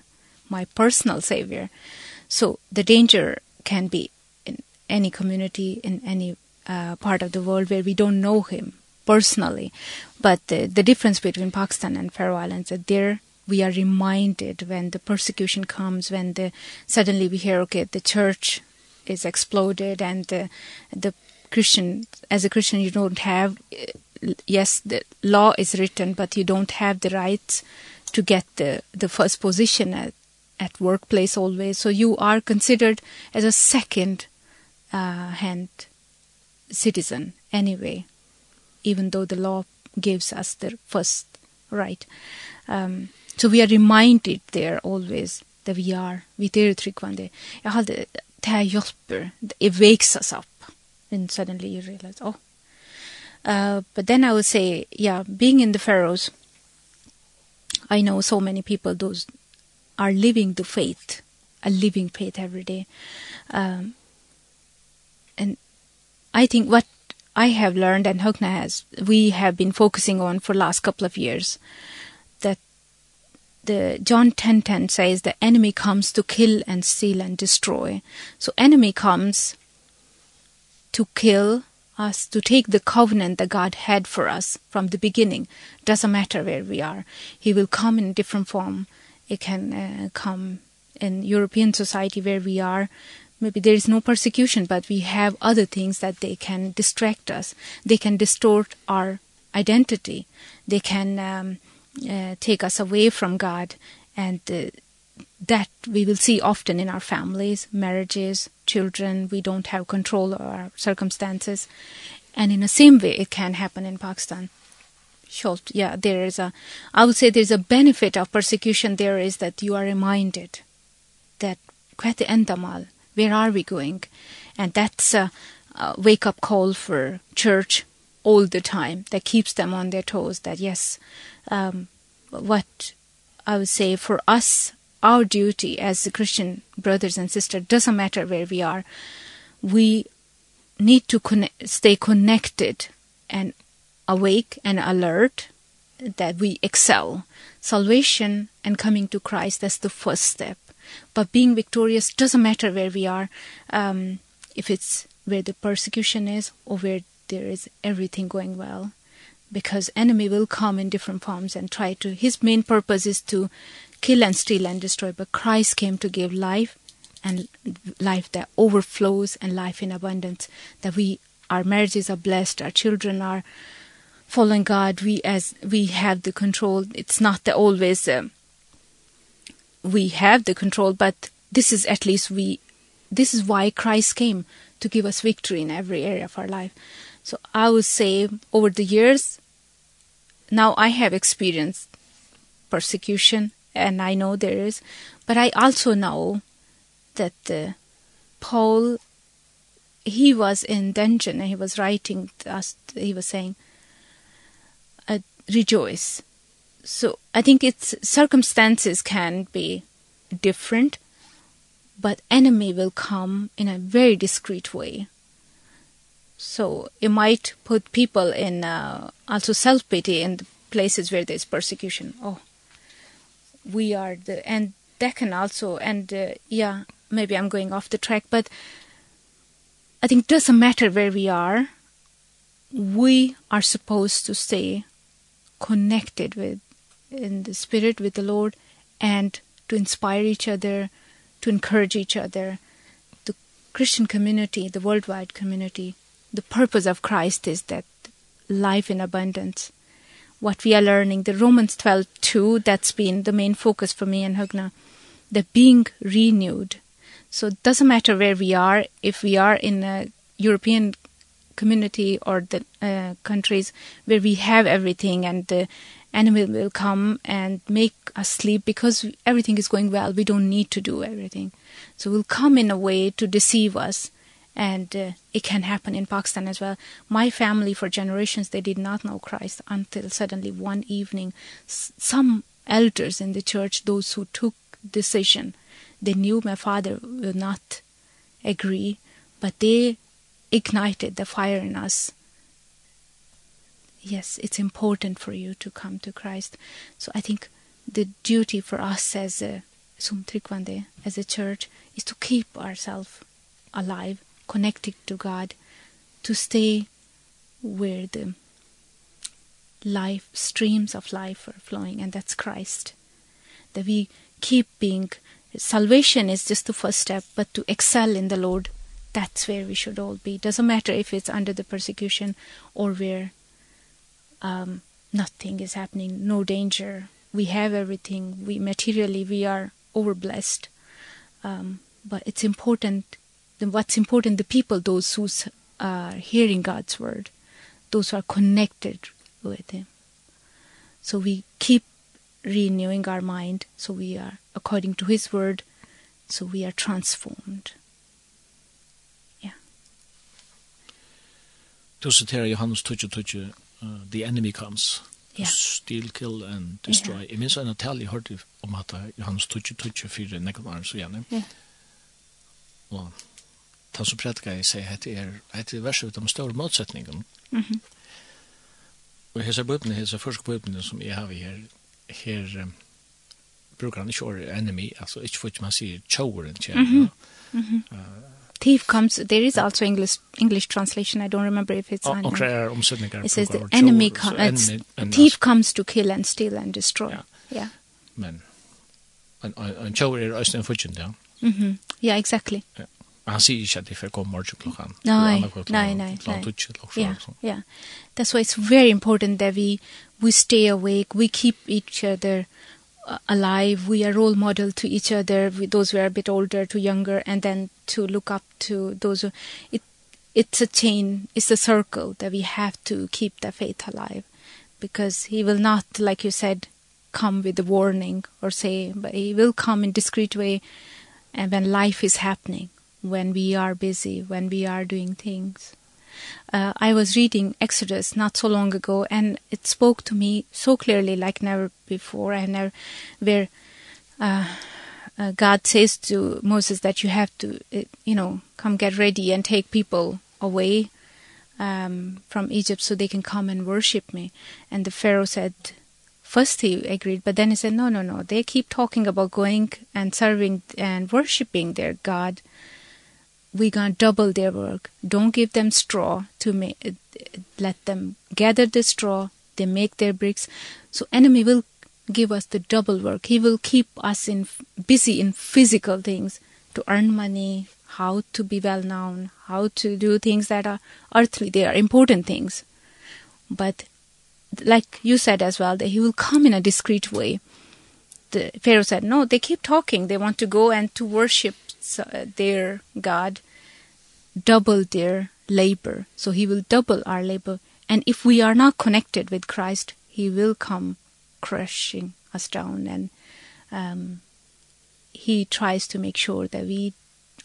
C: my personal savior. So the danger can be in any community, in any uh, part of the world where we don't know him personally. But the, the difference between Pakistan and Faroe Islands that there we are reminded when the persecution comes, when the, suddenly we hear, okay, the church is exploded and the, the Christian, as a Christian, you don't have, yes, the law is written, but you don't have the right to get the, the first position at, at workplace always. So you are considered as a second uh, hand citizen anyway, even though the law gives us the first right. Um, so we are reminded there always that we are, we er tryggvande. Jeg har det, det här hjälper, wakes us up and suddenly you realize, oh. Uh, but then I would say, yeah, being in the Pharaohs, I know so many people those are living the faith, are living faith every day. Um, and I think what I have learned and Hokna has, we have been focusing on for last couple of years, that the John 10:10 says the enemy comes to kill and steal and destroy. So enemy comes to kill us, to take the covenant that God had for us from the beginning. Doesn't matter where we are. He will come in different form. It can uh, come in European society where we are. Maybe there is no persecution, but we have other things that they can distract us. They can distort our identity. They can um, uh, take us away from God. And uh, that we will see often in our families, marriages, children we don't have control of our circumstances and in the same way it can happen in Pakistan Short, yeah, there is a, I would say there's a benefit of persecution there is that you are reminded that kvete endamal, where are we going? And that's a, a wake-up call for church all the time that keeps them on their toes that yes, um, what I would say for us our duty as Christian brothers and sisters doesn't matter where we are. We need to connect, stay connected and awake and alert that we excel. Salvation and coming to Christ that's the first step. But being victorious doesn't matter where we are. Um if it's where the persecution is or where there is everything going well because enemy will come in different forms and try to his main purpose is to kill and steal and destroy, but Christ came to give life and life that overflows and life in abundance that we our marriages are blessed our children are following God we as we have the control. It's not that always uh, we have the control but this is at least we this is why Christ came to give us victory in every area of our life. So i would say over the years now i have experienced persecution and I know there is, but I also know that uh, Paul he was in dungeon and he was writing us he was saying uh, rejoice. So i think its circumstances can be different but enemy will come in a very discreet way. So it might put people in uh, also self pity in the places where there is persecution. Oh we are the and Deccan also and uh, yeah maybe I'm going off the track but I think it doesn't matter where we are we are supposed to stay connected with in the spirit with the Lord and to inspire each other to encourage each other. The Christian community the worldwide community the purpose of Christ is that life in abundance what we are learning, the Romans 12 too, that's been the main focus for me and Hugna, the being renewed. So it doesn't matter where we are, if we are in a European community or the uh, countries where we have everything and the enemy will come and make us sleep because everything is going well. We don't need to do everything. So we'll will come in a way to deceive us and uh, it can happen in Pakistan as well. My family for generations they did not know Christ until suddenly one evening some elders in the church those who took decision they knew my father would not agree but they ignited the fire in us. Yes it's important for you to come to Christ. So i think the duty for us as a sumtrikvande as a church is to keep ourselves alive connected to God, to stay where the life streams of life are flowing and that's Christ. That we keep being salvation is just the first step but to excel in the Lord that's where we should all be. Doesn't matter if it's under the persecution or where um nothing is happening, no danger. We have everything. We materially we are overblessed. Um but it's important then what's important the people those who are hearing God's word those who are connected with him so we keep renewing our mind so we are according to his word so we are transformed yeah
A: to citer Johannes 2:2 uh, the enemy comes
C: yeah.
A: steal, kill and destroy. Yeah. Jeg minns en atall jeg hørte om at Johannes 22-24 nekken var så gjerne.
C: Ja.
A: Og han som predikar i seg hette er hette er vers ut om større motsetningen.
C: Mm -hmm.
A: Og hese bøypene, hese første bøypene som jeg har her, her um, brukar han ikke ordet enemy, altså ikke for man sier tjåren til. Mm -hmm.
C: uh, Thief comes, there is also English, English translation, I don't remember if it's...
A: Og Okay, er omsetninger.
C: It says the enemy, com
A: enemy
C: thief comes to kill and steal and destroy.
A: Ja.
C: Yeah.
A: Men, en tjåren er også en fudgen, ja.
C: Yeah, exactly. Ja. Yeah.
A: Men han sier ikke at det får komma morgon klockan.
C: Nei, nei,
A: nej.
C: Klockan
A: tutsi klockan
C: yeah, yeah. That's why it's very important that we, we stay awake, we keep each other alive, we are role model to each other, we, those who are a bit older to younger, and then to look up to those who... It, it's a chain, it's a circle that we have to keep the faith alive. Because he will not, like you said, come with a warning or say, but he will come in discreet way and when life is happening when we are busy, when we are doing things. Uh, I was reading Exodus not so long ago, and it spoke to me so clearly like never before, and never, where uh, uh, God says to Moses that you have to, uh, you know, come get ready and take people away um, from Egypt so they can come and worship me. And the Pharaoh said, first he agreed but then he said no no no they keep talking about going and serving and worshiping their god we going to double their work. Don't give them straw to make, let them gather the straw. They make their bricks. So enemy will give us the double work. He will keep us in busy in physical things to earn money, how to be well known, how to do things that are earthly. They are important things. But like you said as well, that he will come in a discreet way. The Pharaoh said, no, they keep talking. They want to go and to worship so, uh, their God double their labor. So he will double our labor. And if we are not connected with Christ, he will come crushing us down. And um, he tries to make sure that we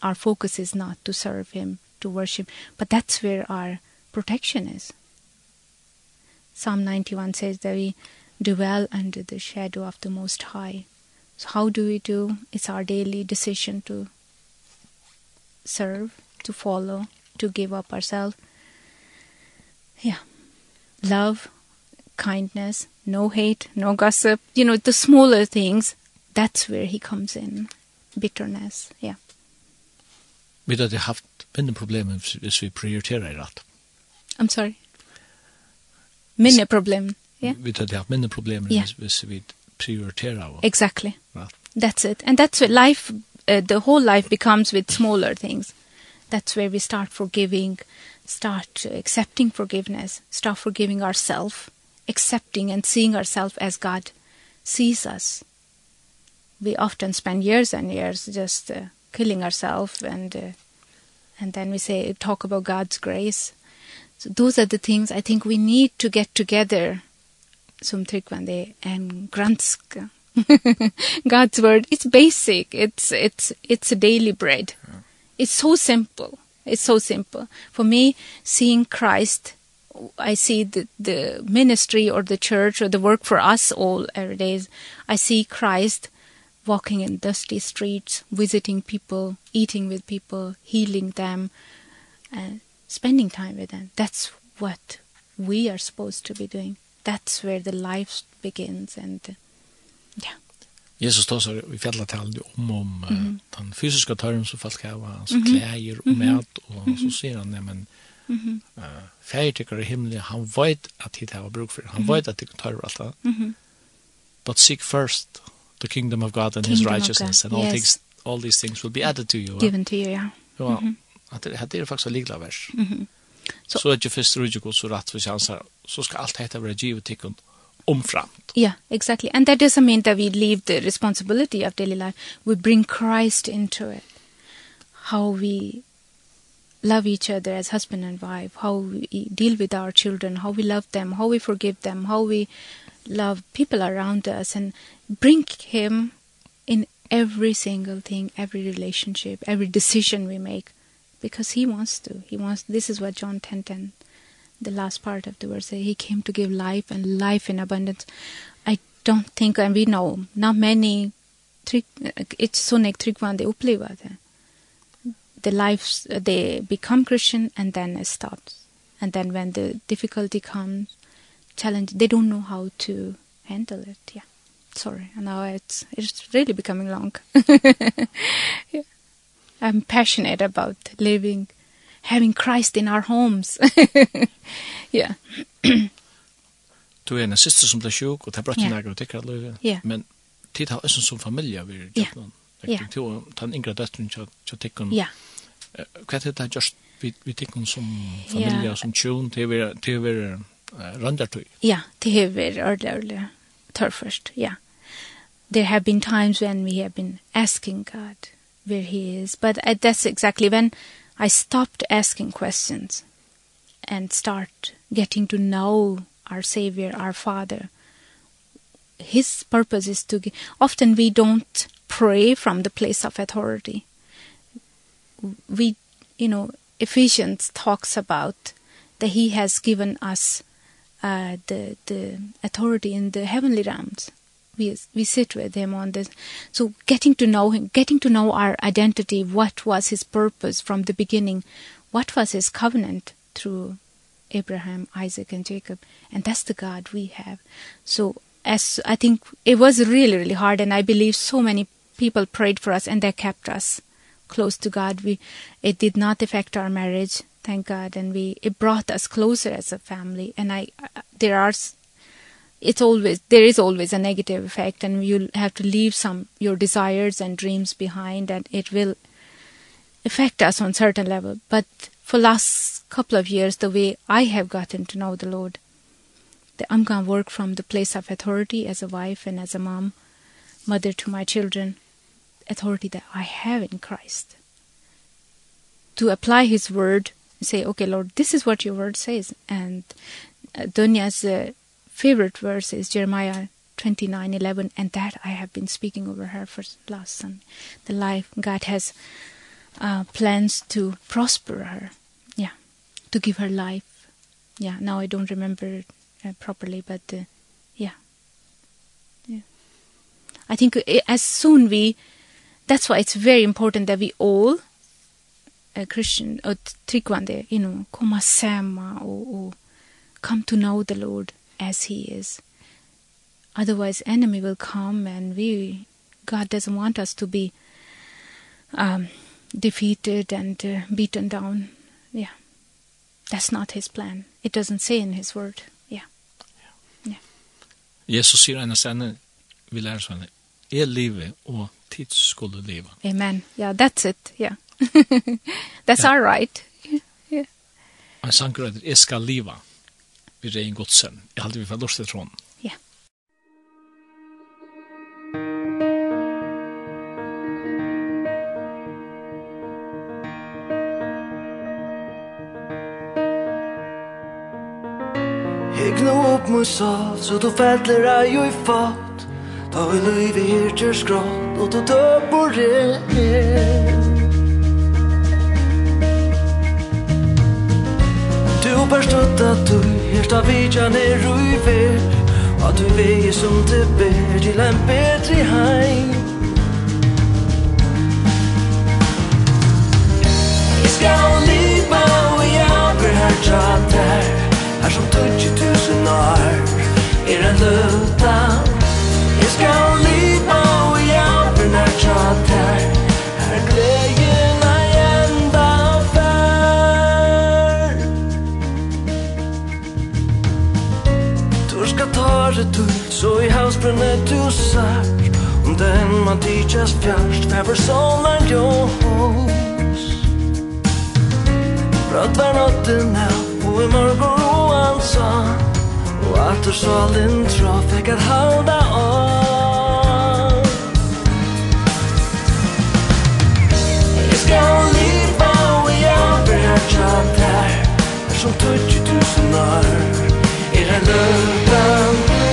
C: our focus is not to serve him, to worship. But that's where our protection is. Psalm 91 says that we dwell under the shadow of the Most High. So how do we do? It's our daily decision to serve, to follow, to give up ourselves. Yeah. Love, kindness, no hate, no gossip, you know, the smaller things, that's where he comes in. Bitterness, yeah.
A: Vi hadde haft minne problemer hvis vi prioriterer i rett.
C: I'm sorry. Minne problem, yeah.
A: Vi hadde haft minne
C: problem
A: yeah. hvis vi prioriterer.
C: Exactly.
A: Right.
C: That's it. And that's what life uh, the whole life becomes with smaller things. That's where we start forgiving start accepting forgiveness start forgiving ourselves accepting and seeing ourselves as god sees us. We often spend years and years just uh, killing ourselves and uh, and then we say talk about god's grace. So those are the things i think we need to get together som tryggvande and granska God's word. It's basic. It's it's it's a daily bread. Yeah. it's so simple. It's so simple. For me seeing Christ I see the the ministry or the church or the work for us all every day. I see Christ walking in dusty streets visiting people eating with people healing them and spending time with them. That's what we are supposed to be doing. That's where the life begins and Ja.
A: Jesus tar sig i fjallatalen om om
C: mm.
A: den fysiska törren som folk har, hans
C: mm
A: -hmm. kläger och mat, och så säger han, nej men,
C: Mm
A: uh, Färgtyckare i himlen, han vet att det har bruk för Han
C: mm -hmm.
A: vet att det tar allt det.
C: Mm -hmm.
A: But seek first the kingdom of God and
C: kingdom his
A: righteousness and all,
C: yes.
A: things, all these things will be added to you.
C: Given to you,
A: ja.
C: Ja,
A: att det, det är faktiskt en ligla vers.
C: Mm -hmm.
A: Så är det först rydde god så rätt för chansar. Så ska allt detta vara givet till omframt.
C: Yeah, exactly. And that doesn't mean that we leave the responsibility of daily life. We bring Christ into it. How we love each other as husband and wife, how we deal with our children, how we love them, how we forgive them, how we love people around us and bring him in every single thing, every relationship, every decision we make because he wants to. He wants this is what John 10:10 10, 10 the last part of the verse he came to give life and life in abundance. I don't think and we know not many trick it's so nek trick one they uppleva det. The lives they become christian and then it stops. And then when the difficulty comes challenge they don't know how to handle it yeah. Sorry and now it's it's really becoming long. Yeah. I'm passionate about living having Christ in our homes. yeah.
A: Du er en syster som ble sjuk, og det er bra
C: til
A: nægge og tikkert løyve. Men tid har også som familie vi er i Japan.
C: Jeg
A: tenkte jo, ta en yngre døtteren til tikkert.
C: Ja.
A: Hva er det det just vi tikkert som familie, som tjon, til å være randartøy?
C: Ja, til å være ordentlig, ordelig tørførst, ja. There have been times when we have been asking God where he is, but uh, that's exactly when I stopped asking questions and start getting to know our savior our father. His purpose is to often we don't pray from the place of authority. We you know Ephesians talks about that he has given us uh, the the authority in the heavenly realms we we sit with him on this. So getting to know him getting to know our identity what was his purpose from the beginning? What was his covenant through Abraham Isaac and Jacob? And that's the God we have. So as i think it was really really hard and i believe so many people prayed for us and they kept us close to God. We it did not affect our marriage thank God and we it brought us closer as a family. And i there are it's always there is always a negative effect and you'll have to leave some your desires and dreams behind and it will affect us on certain level. But for last couple of years the way i have gotten to know the lord that i'm going to work from the place of authority as a wife and as a mom mother to my children authority that i have in christ. To apply his word and say okay lord this is what your word says and uh, dunya's uh, favorite verse is Jeremiah 29:11 and that I have been speaking over her for last Sunday. The life God has uh plans to prosper her. Yeah. To give her life. Yeah, now I don't remember uh, properly but uh, yeah. Yeah. I think as soon we that's why it's very important that we all uh, Christian or tryggvande you know, koma sama or, or come to know the Lord as he is. Otherwise enemy will come and we god doesn't want us to be um defeated and uh, beaten down. Yeah. That's not his plan. It doesn't say in his word. Yeah. Yeah.
A: Jesus sier en sanne vi lærer sånn er livet og tid skulle leve.
C: Amen. Yeah that's it. Yeah. That's
A: yeah.
C: all right. Yeah,
A: yeah. Og sankrøyder, jeg skal leve vi rei godsen. Jeg halte vi får lort til tråden.
C: Ja.
D: Yeah. Hygna opp mot salt, så du fettler ei jo i fatt Da vi løyve her til skrått, og du døp og rett forstått at du helt av vidja ned i ver Og du vei som det ber til en bedre heim. Jeg skal liva og jeg vil her der Her som tutsi tusen år er en løta Jeg skal liva og jeg vil her der Her gleder har ett tur Så i halsbrunne du sær Om den man tidsjas tidsas fjärst for solen ljós.
E: Rött var natten här Og i mörker roan sa Og at du så salen tra Fikk at halda av Jeg skal liva och jag blir tjatt här Som tusen år
D: rötan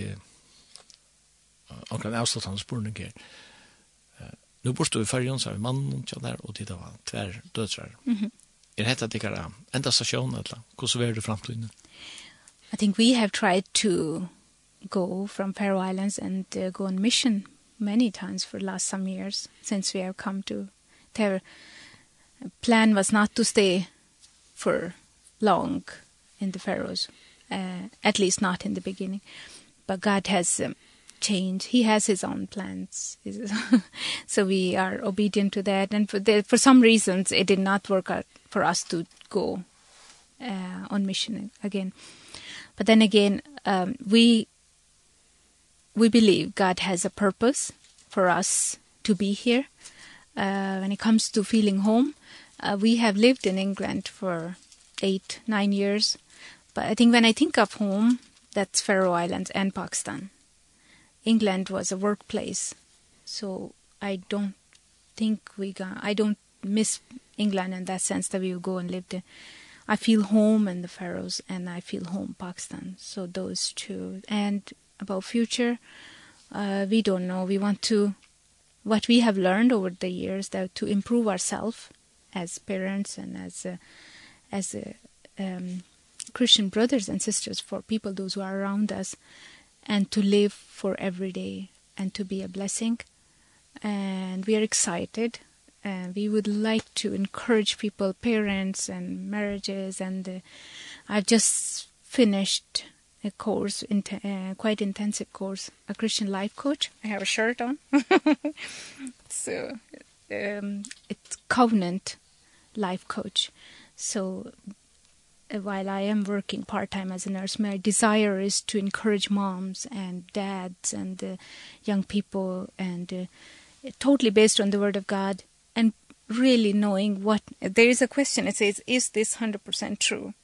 D: til omkring avstått hans spurning her. Nå borste vi færgen, så har vi mannen til der, og til det var tver dødsvær. Mm -hmm. Er dette at dere enda stasjon, eller hvordan er det fremtiden?
C: I think we have tried to go from Faroe Islands and uh, go on mission many times for the last some years since we have come to their plan was not to stay for long in the Faroes uh, at least not in the beginning But God has um, changed. He has his own plans. so we are obedient to that. And for, the, for some reasons, it did not work out for us to go uh, on mission again. But then again, um, we we believe God has a purpose for us to be here. Uh, when it comes to feeling home, uh, we have lived in England for eight, nine years. But I think when I think of home, That's Faroe Islands and Pakistan. England was a workplace. So I don't think we got, I don't miss England in that sense that we would go and live there. I feel home in the Faroes and I feel home Pakistan. So those two. And about future, uh, we don't know. We want to, what we have learned over the years, that to improve ourselves as parents and as a, as a, um, Christian brothers and sisters, for people those who are around us, and to live for every day and to be a blessing. And we are excited. And we would like to encourage people, parents and marriages. And uh, I've just finished a course, in uh, quite intensive course, a Christian life coach. I have a shirt on. so um, it's Covenant Life Coach. So while I am working part-time as a nurse, my desire is to encourage moms and dads and uh, young people and uh, totally based on the Word of God and really knowing what... There is a question, it says, is this 100% true?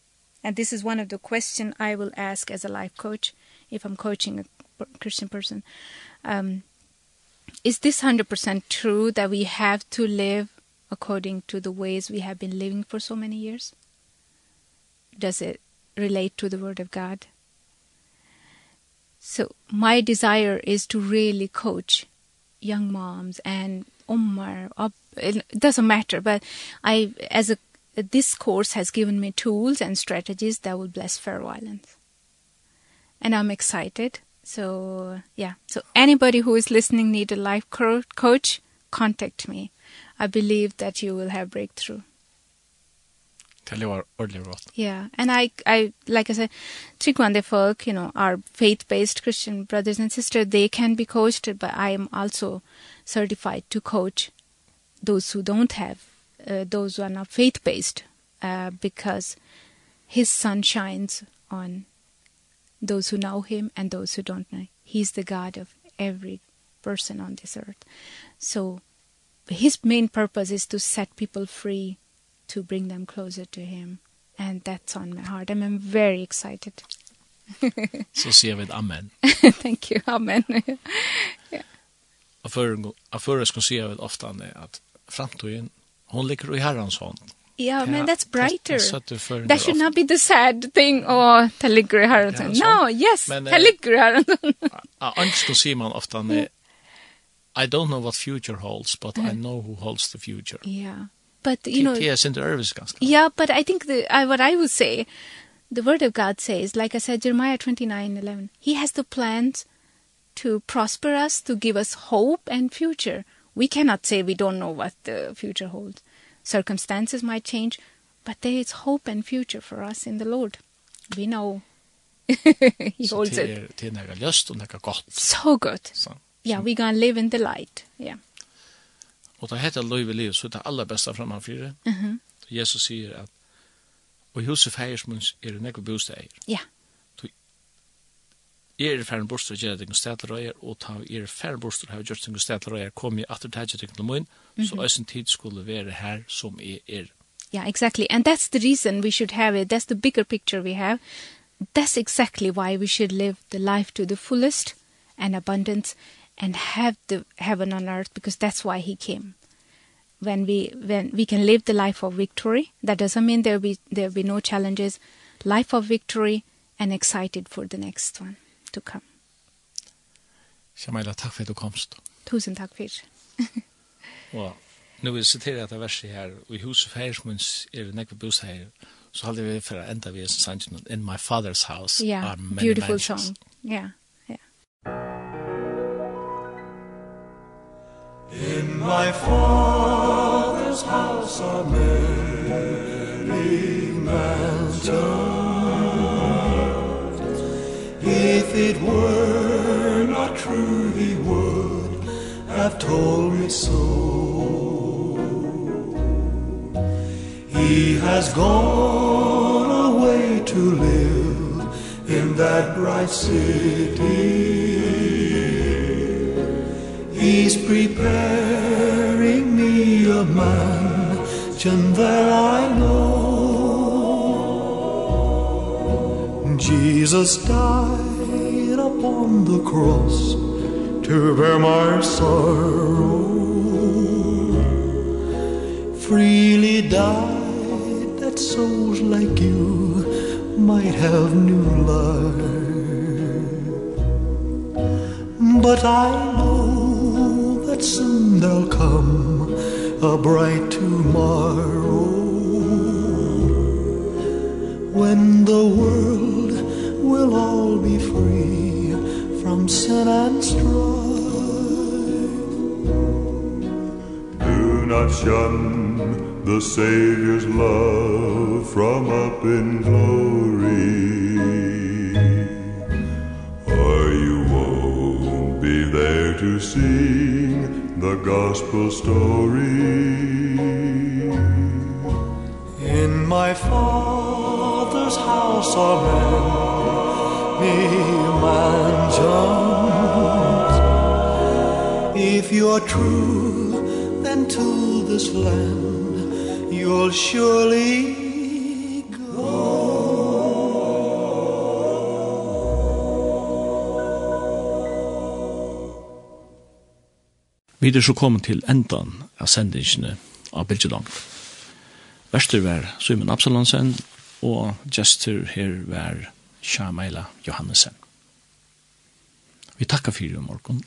C: And this is one of the question I will ask as a life coach, if I'm coaching a Christian person. Um, is this 100% true that we have to live according to the ways we have been living for so many years? does it relate to the word of God? So my desire is to really coach young moms and ummar up it doesn't matter but I as a this course has given me tools and strategies that will bless Faroe Islands. And I'm excited. So yeah, so anybody who is listening need a life coach, contact me. I believe that you will have breakthrough.
F: Det var ordentlig rått.
C: Yeah, and I, I, like I said, Trikwande folk, you know, our faith-based Christian brothers and sisters, they can be coached, but I am also certified to coach those who don't have, uh, those who are not faith-based, uh, because his sun shines on those who know him and those who don't know. He's the God of every person on this earth. So his main purpose is to set people free to bring them closer to him and that's on my heart i'm very excited
F: så sier vi et amen
C: thank you amen
F: yeah. Afur jeg skulle si jeg vet ofte at framtiden, hun ligger i herrens hånd.
C: Ja, yeah,
F: men
C: that's brighter. That should not be the sad thing, or det ligger i. No, yes,
F: det
C: ligger i herrens
F: hånd. Angst skulle man ofte, I don't know what future holds, but I know who holds the future.
C: Ja, yeah but you know
F: yeah center service ganska
C: yeah but i think the i what i would say the word of god says like i said jeremiah 29:11 he has the plans to prosper us to give us hope and future. We cannot say we don't know what the future holds. Circumstances might change but there is hope and future for us in the lord. We know. He holds it. so good.
F: So,
C: yeah we going to live in the light. Yeah.
F: Og det heter løyve liv, så det er aller beste framhanfyrir.
C: Mm -hmm.
F: Jesus sier at og huset feiersmunns er det nekve bosteg.
C: Ja.
F: Jeg er færre borster og gjør det noen stedler og ta er færre borster og har gjort det noen stedler og kom jeg atter til det noen munn, så øysen tid skulle være her som jeg er.
C: Yeah, exactly. And that's the reason we should have it. That's the bigger picture we have. That's exactly why we should live the life to the fullest and abundance and have the heaven on earth because that's why he came. When we when we can live the life of victory that doesn't mean there be there be no challenges. Life of victory and excited for the next one to come.
F: Shamaila takk for at du komst.
C: Tusen takk for
F: Og nu vil jeg sitere etter verset her og i huset for herresmunds er det nekve bosteier så halde vi for enda vi er in my father's house
C: yeah,
F: are many
C: beautiful
F: mansions.
C: song. Yeah.
B: In my father's house are many mansions If it were not true he would have told me so. He has gone away to live in that bright city. He's preparing me a mansion that I know. Jesus died upon the cross to bear my sorrow. Freely died that souls like you might have new life. But I know that soon there'll come a bright tomorrow. When the world will all be free from sin and strife.
G: Do not shun the Savior's love from up in glory. Or you won't be there to see the gospel story.
B: In my father's house are many mansions. If you're true then to this land you'll surely
A: Vi er så kommet til endan av sendingene av Bilgelang. Verster var Simon Absalonsen, og gestur her var Shamaila Johannesen. Vi takkar fyrir i morgon.